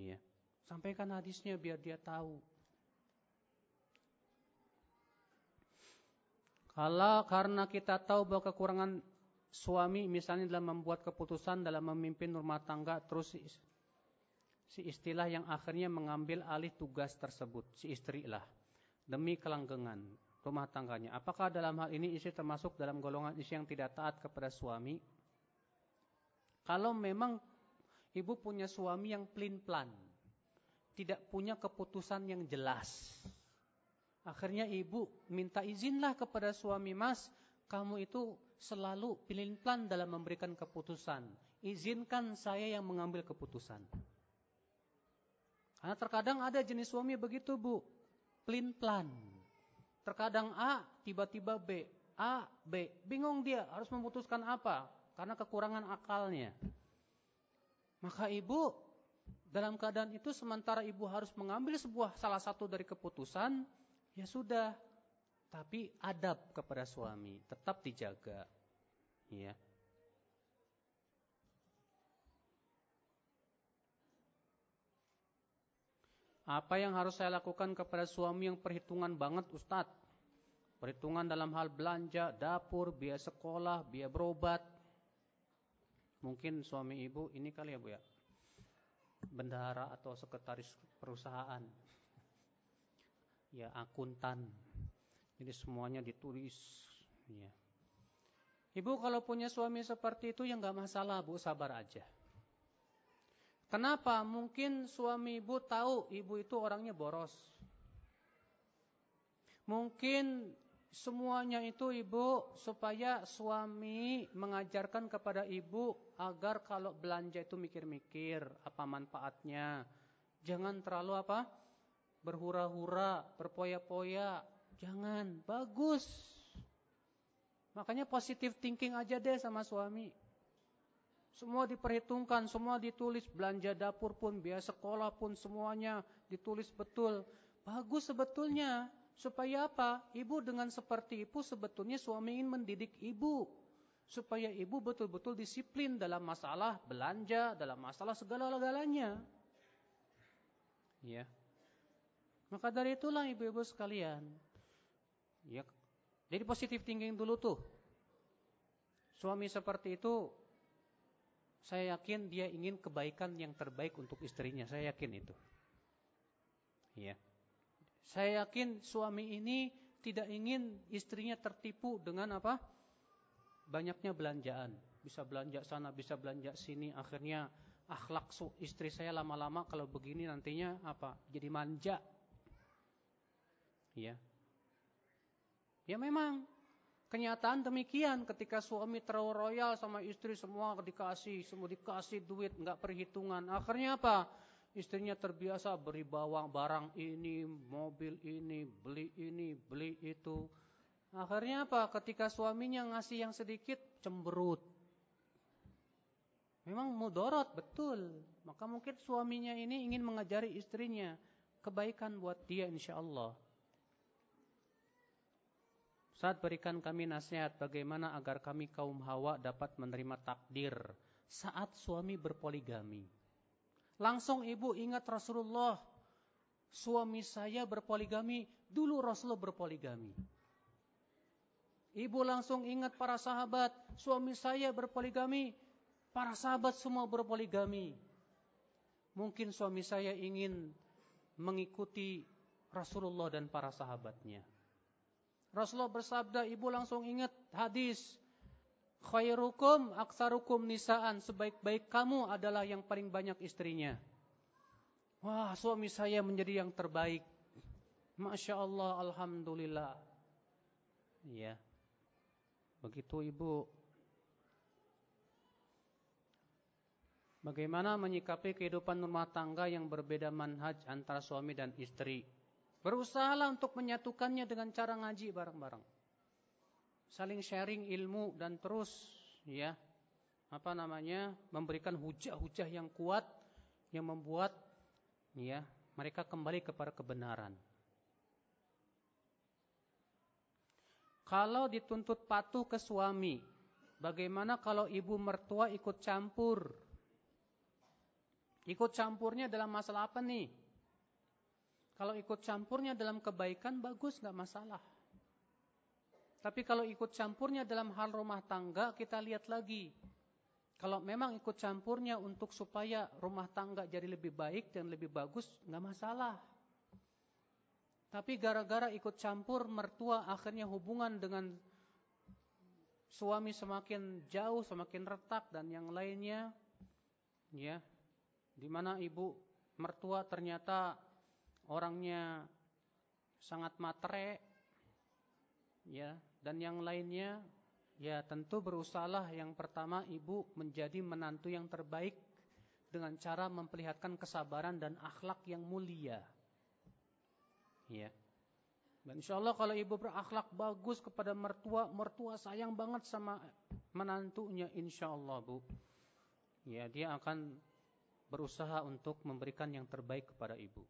Iya. Sampaikan hadisnya biar dia tahu. Kalau karena kita tahu bahwa kekurangan suami misalnya dalam membuat keputusan dalam memimpin rumah tangga terus si istilah yang akhirnya mengambil alih tugas tersebut si istri lah demi kelanggengan rumah tangganya. Apakah dalam hal ini istri termasuk dalam golongan istri yang tidak taat kepada suami? Kalau memang ibu punya suami yang pelin-pelan, tidak punya keputusan yang jelas. Akhirnya ibu minta izinlah kepada suami, "Mas, kamu itu selalu pelin-pelan dalam memberikan keputusan. Izinkan saya yang mengambil keputusan." Karena terkadang ada jenis suami begitu, Bu. Pelin-pelan. Terkadang A, tiba-tiba B. A, B. Bingung dia harus memutuskan apa. Karena kekurangan akalnya. Maka ibu dalam keadaan itu sementara ibu harus mengambil sebuah salah satu dari keputusan. Ya sudah. Tapi adab kepada suami. Tetap dijaga. Ya. Apa yang harus saya lakukan kepada suami yang perhitungan banget Ustadz? Perhitungan dalam hal belanja, dapur, biaya sekolah, biaya berobat. Mungkin suami ibu ini kali ya Bu ya. Bendahara atau sekretaris perusahaan. Ya akuntan. Jadi semuanya ditulis. Ya. Ibu kalau punya suami seperti itu ya nggak masalah Bu, sabar aja. Kenapa? Mungkin suami ibu tahu ibu itu orangnya boros. Mungkin semuanya itu ibu supaya suami mengajarkan kepada ibu agar kalau belanja itu mikir-mikir apa manfaatnya. Jangan terlalu apa? Berhura-hura, berpoya-poya. Jangan, bagus. Makanya positive thinking aja deh sama suami. Semua diperhitungkan, semua ditulis, belanja dapur pun, biaya sekolah pun semuanya ditulis betul. Bagus sebetulnya. Supaya apa? Ibu dengan seperti itu sebetulnya suami ingin mendidik ibu. Supaya ibu betul-betul disiplin dalam masalah belanja, dalam masalah segala-galanya. Ya. Maka dari itulah ibu-ibu sekalian. Ya. Jadi positif thinking dulu tuh. Suami seperti itu saya yakin dia ingin kebaikan yang terbaik untuk istrinya. Saya yakin itu. Ya. Saya yakin suami ini tidak ingin istrinya tertipu dengan apa? Banyaknya belanjaan. Bisa belanja sana, bisa belanja sini. Akhirnya akhlak istri saya lama-lama kalau begini nantinya apa? Jadi manja. Ya. Ya memang Kenyataan demikian ketika suami terlalu royal sama istri semua dikasih, semua dikasih duit, nggak perhitungan. Akhirnya apa? Istrinya terbiasa beri bawang barang ini, mobil ini, beli ini, beli itu. Akhirnya apa? Ketika suaminya ngasih yang sedikit, cemberut. Memang mudorot, betul. Maka mungkin suaminya ini ingin mengajari istrinya kebaikan buat dia insya Allah. Saat berikan kami nasihat bagaimana agar kami kaum hawa dapat menerima takdir saat suami berpoligami. Langsung ibu ingat Rasulullah. Suami saya berpoligami, dulu Rasulullah berpoligami. Ibu langsung ingat para sahabat, suami saya berpoligami, para sahabat semua berpoligami. Mungkin suami saya ingin mengikuti Rasulullah dan para sahabatnya. Rasulullah bersabda, ibu langsung ingat hadis. Khairukum aksarukum nisaan. Sebaik-baik kamu adalah yang paling banyak istrinya. Wah, suami saya menjadi yang terbaik. Masya Allah, Alhamdulillah. Ya. Begitu ibu. Bagaimana menyikapi kehidupan rumah tangga yang berbeda manhaj antara suami dan istri? Berusahalah untuk menyatukannya dengan cara ngaji bareng-bareng. Saling sharing ilmu dan terus ya apa namanya memberikan hujah-hujah yang kuat yang membuat ya mereka kembali kepada kebenaran. Kalau dituntut patuh ke suami, bagaimana kalau ibu mertua ikut campur? Ikut campurnya dalam masalah apa nih? Kalau ikut campurnya dalam kebaikan bagus nggak masalah. Tapi kalau ikut campurnya dalam hal rumah tangga, kita lihat lagi. Kalau memang ikut campurnya untuk supaya rumah tangga jadi lebih baik dan lebih bagus, nggak masalah. Tapi gara-gara ikut campur mertua akhirnya hubungan dengan suami semakin jauh, semakin retak dan yang lainnya, ya, di mana ibu mertua ternyata orangnya sangat matre, ya, dan yang lainnya ya tentu berusahalah yang pertama ibu menjadi menantu yang terbaik dengan cara memperlihatkan kesabaran dan akhlak yang mulia. Ya. Dan insya Allah kalau ibu berakhlak bagus kepada mertua, mertua sayang banget sama menantunya insya Allah bu. Ya dia akan berusaha untuk memberikan yang terbaik kepada ibu.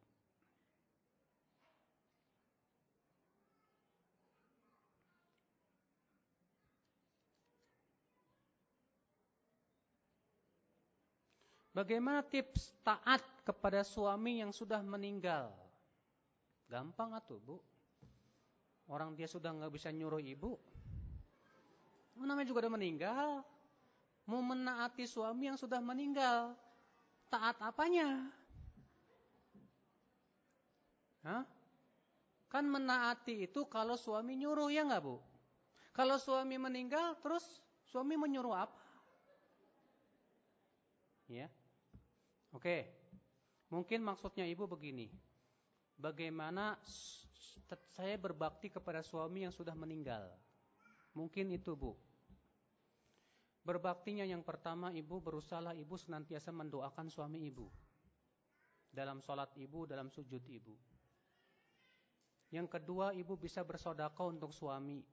Bagaimana tips taat kepada suami yang sudah meninggal? Gampang atuh, Bu. Orang dia sudah nggak bisa nyuruh ibu. Namanya juga udah meninggal. Mau menaati suami yang sudah meninggal. Taat apanya? Hah? Kan menaati itu kalau suami nyuruh ya nggak bu? Kalau suami meninggal terus suami menyuruh apa? Ya. Oke. Mungkin maksudnya ibu begini. Bagaimana saya berbakti kepada suami yang sudah meninggal? Mungkin itu, Bu. Berbaktinya yang pertama ibu berusaha ibu senantiasa mendoakan suami ibu. Dalam sholat ibu, dalam sujud ibu. Yang kedua ibu bisa bersodakoh untuk suami.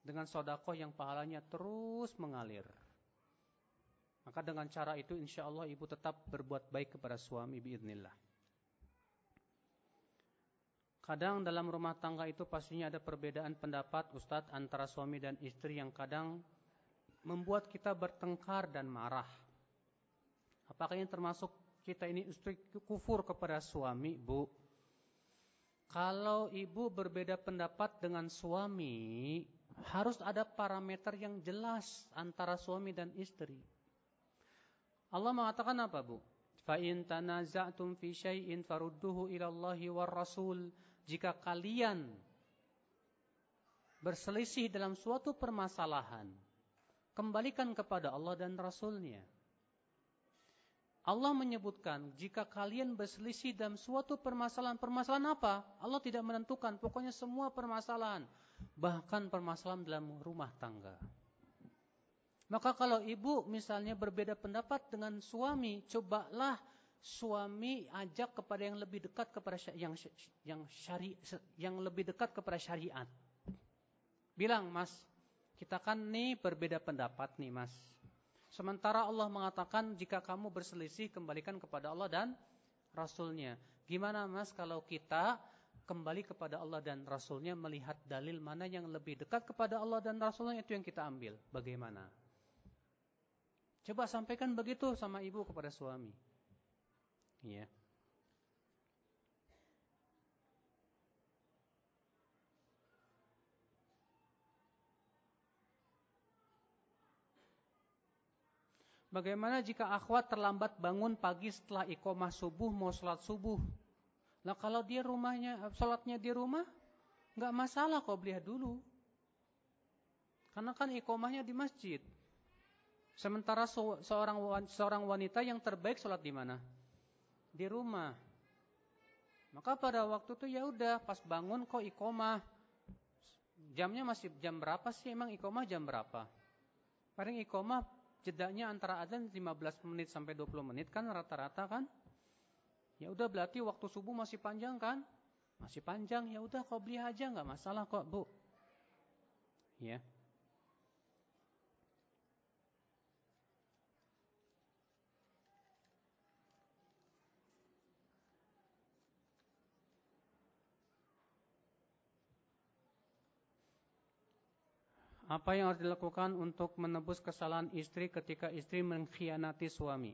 Dengan sodakoh yang pahalanya terus mengalir. Maka dengan cara itu insya Allah ibu tetap berbuat baik kepada suami biidnillah. Kadang dalam rumah tangga itu pastinya ada perbedaan pendapat Ustadz antara suami dan istri yang kadang membuat kita bertengkar dan marah. Apakah ini termasuk kita ini istri kufur kepada suami, Bu? Kalau ibu berbeda pendapat dengan suami, harus ada parameter yang jelas antara suami dan istri. Allah mengatakan apa, Bu? Fa in tanaza'tum fi syai'in farudduhu ila Allahi war Rasul. Jika kalian berselisih dalam suatu permasalahan, kembalikan kepada Allah dan Rasulnya. Allah menyebutkan jika kalian berselisih dalam suatu permasalahan, permasalahan apa? Allah tidak menentukan, pokoknya semua permasalahan, bahkan permasalahan dalam rumah tangga. Maka kalau ibu misalnya berbeda pendapat dengan suami, cobalah suami ajak kepada yang lebih dekat kepada yang yang syari yang lebih dekat kepada syariat. Bilang, "Mas, kita kan nih berbeda pendapat nih, Mas." Sementara Allah mengatakan jika kamu berselisih kembalikan kepada Allah dan Rasulnya. Gimana Mas kalau kita kembali kepada Allah dan Rasulnya melihat dalil mana yang lebih dekat kepada Allah dan Rasulnya itu yang kita ambil. Bagaimana? Coba sampaikan begitu sama ibu kepada suami. Ya. Bagaimana jika akhwat terlambat bangun pagi setelah iqomah subuh mau sholat subuh? Nah kalau dia rumahnya, sholatnya di rumah, nggak masalah kok beliau dulu. Karena kan iqomahnya di masjid. Sementara seorang seorang wanita yang terbaik sholat di mana? Di rumah. Maka pada waktu itu ya udah pas bangun kok ikomah. Jamnya masih jam berapa sih emang ikomah jam berapa? Paling ikomah jedanya antara adzan 15 menit sampai 20 menit kan rata-rata kan? Ya udah berarti waktu subuh masih panjang kan? Masih panjang ya udah kau beli aja nggak masalah kok bu. Ya. Apa yang harus dilakukan untuk menebus kesalahan istri ketika istri mengkhianati suami?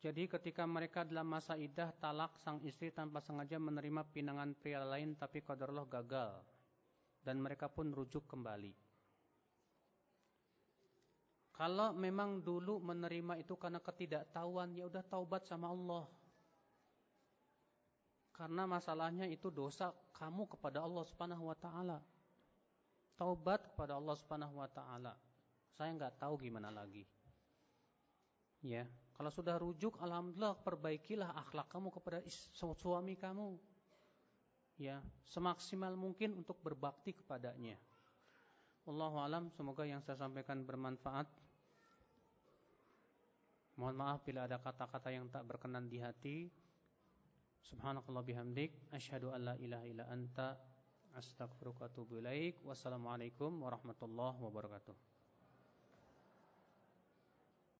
Jadi ketika mereka dalam masa idah talak sang istri tanpa sengaja menerima pinangan pria lain tapi qadarullah gagal. dan mereka pun rujuk kembali. Kalau memang dulu menerima itu karena ketidaktahuan, ya udah taubat sama Allah. Karena masalahnya itu dosa kamu kepada Allah Subhanahu wa taala. Taubat kepada Allah Subhanahu wa taala. Saya nggak tahu gimana lagi. Ya, kalau sudah rujuk alhamdulillah perbaikilah akhlak kamu kepada suami kamu. Ya, semaksimal mungkin untuk berbakti kepadanya. Wallahu alam, semoga yang saya sampaikan bermanfaat. Mohon maaf bila ada kata-kata yang tak berkenan di hati. Subhanakallah bihamdik, asyhadu la ilaha illa anta, ilaik. Wassalamualaikum warahmatullahi wabarakatuh.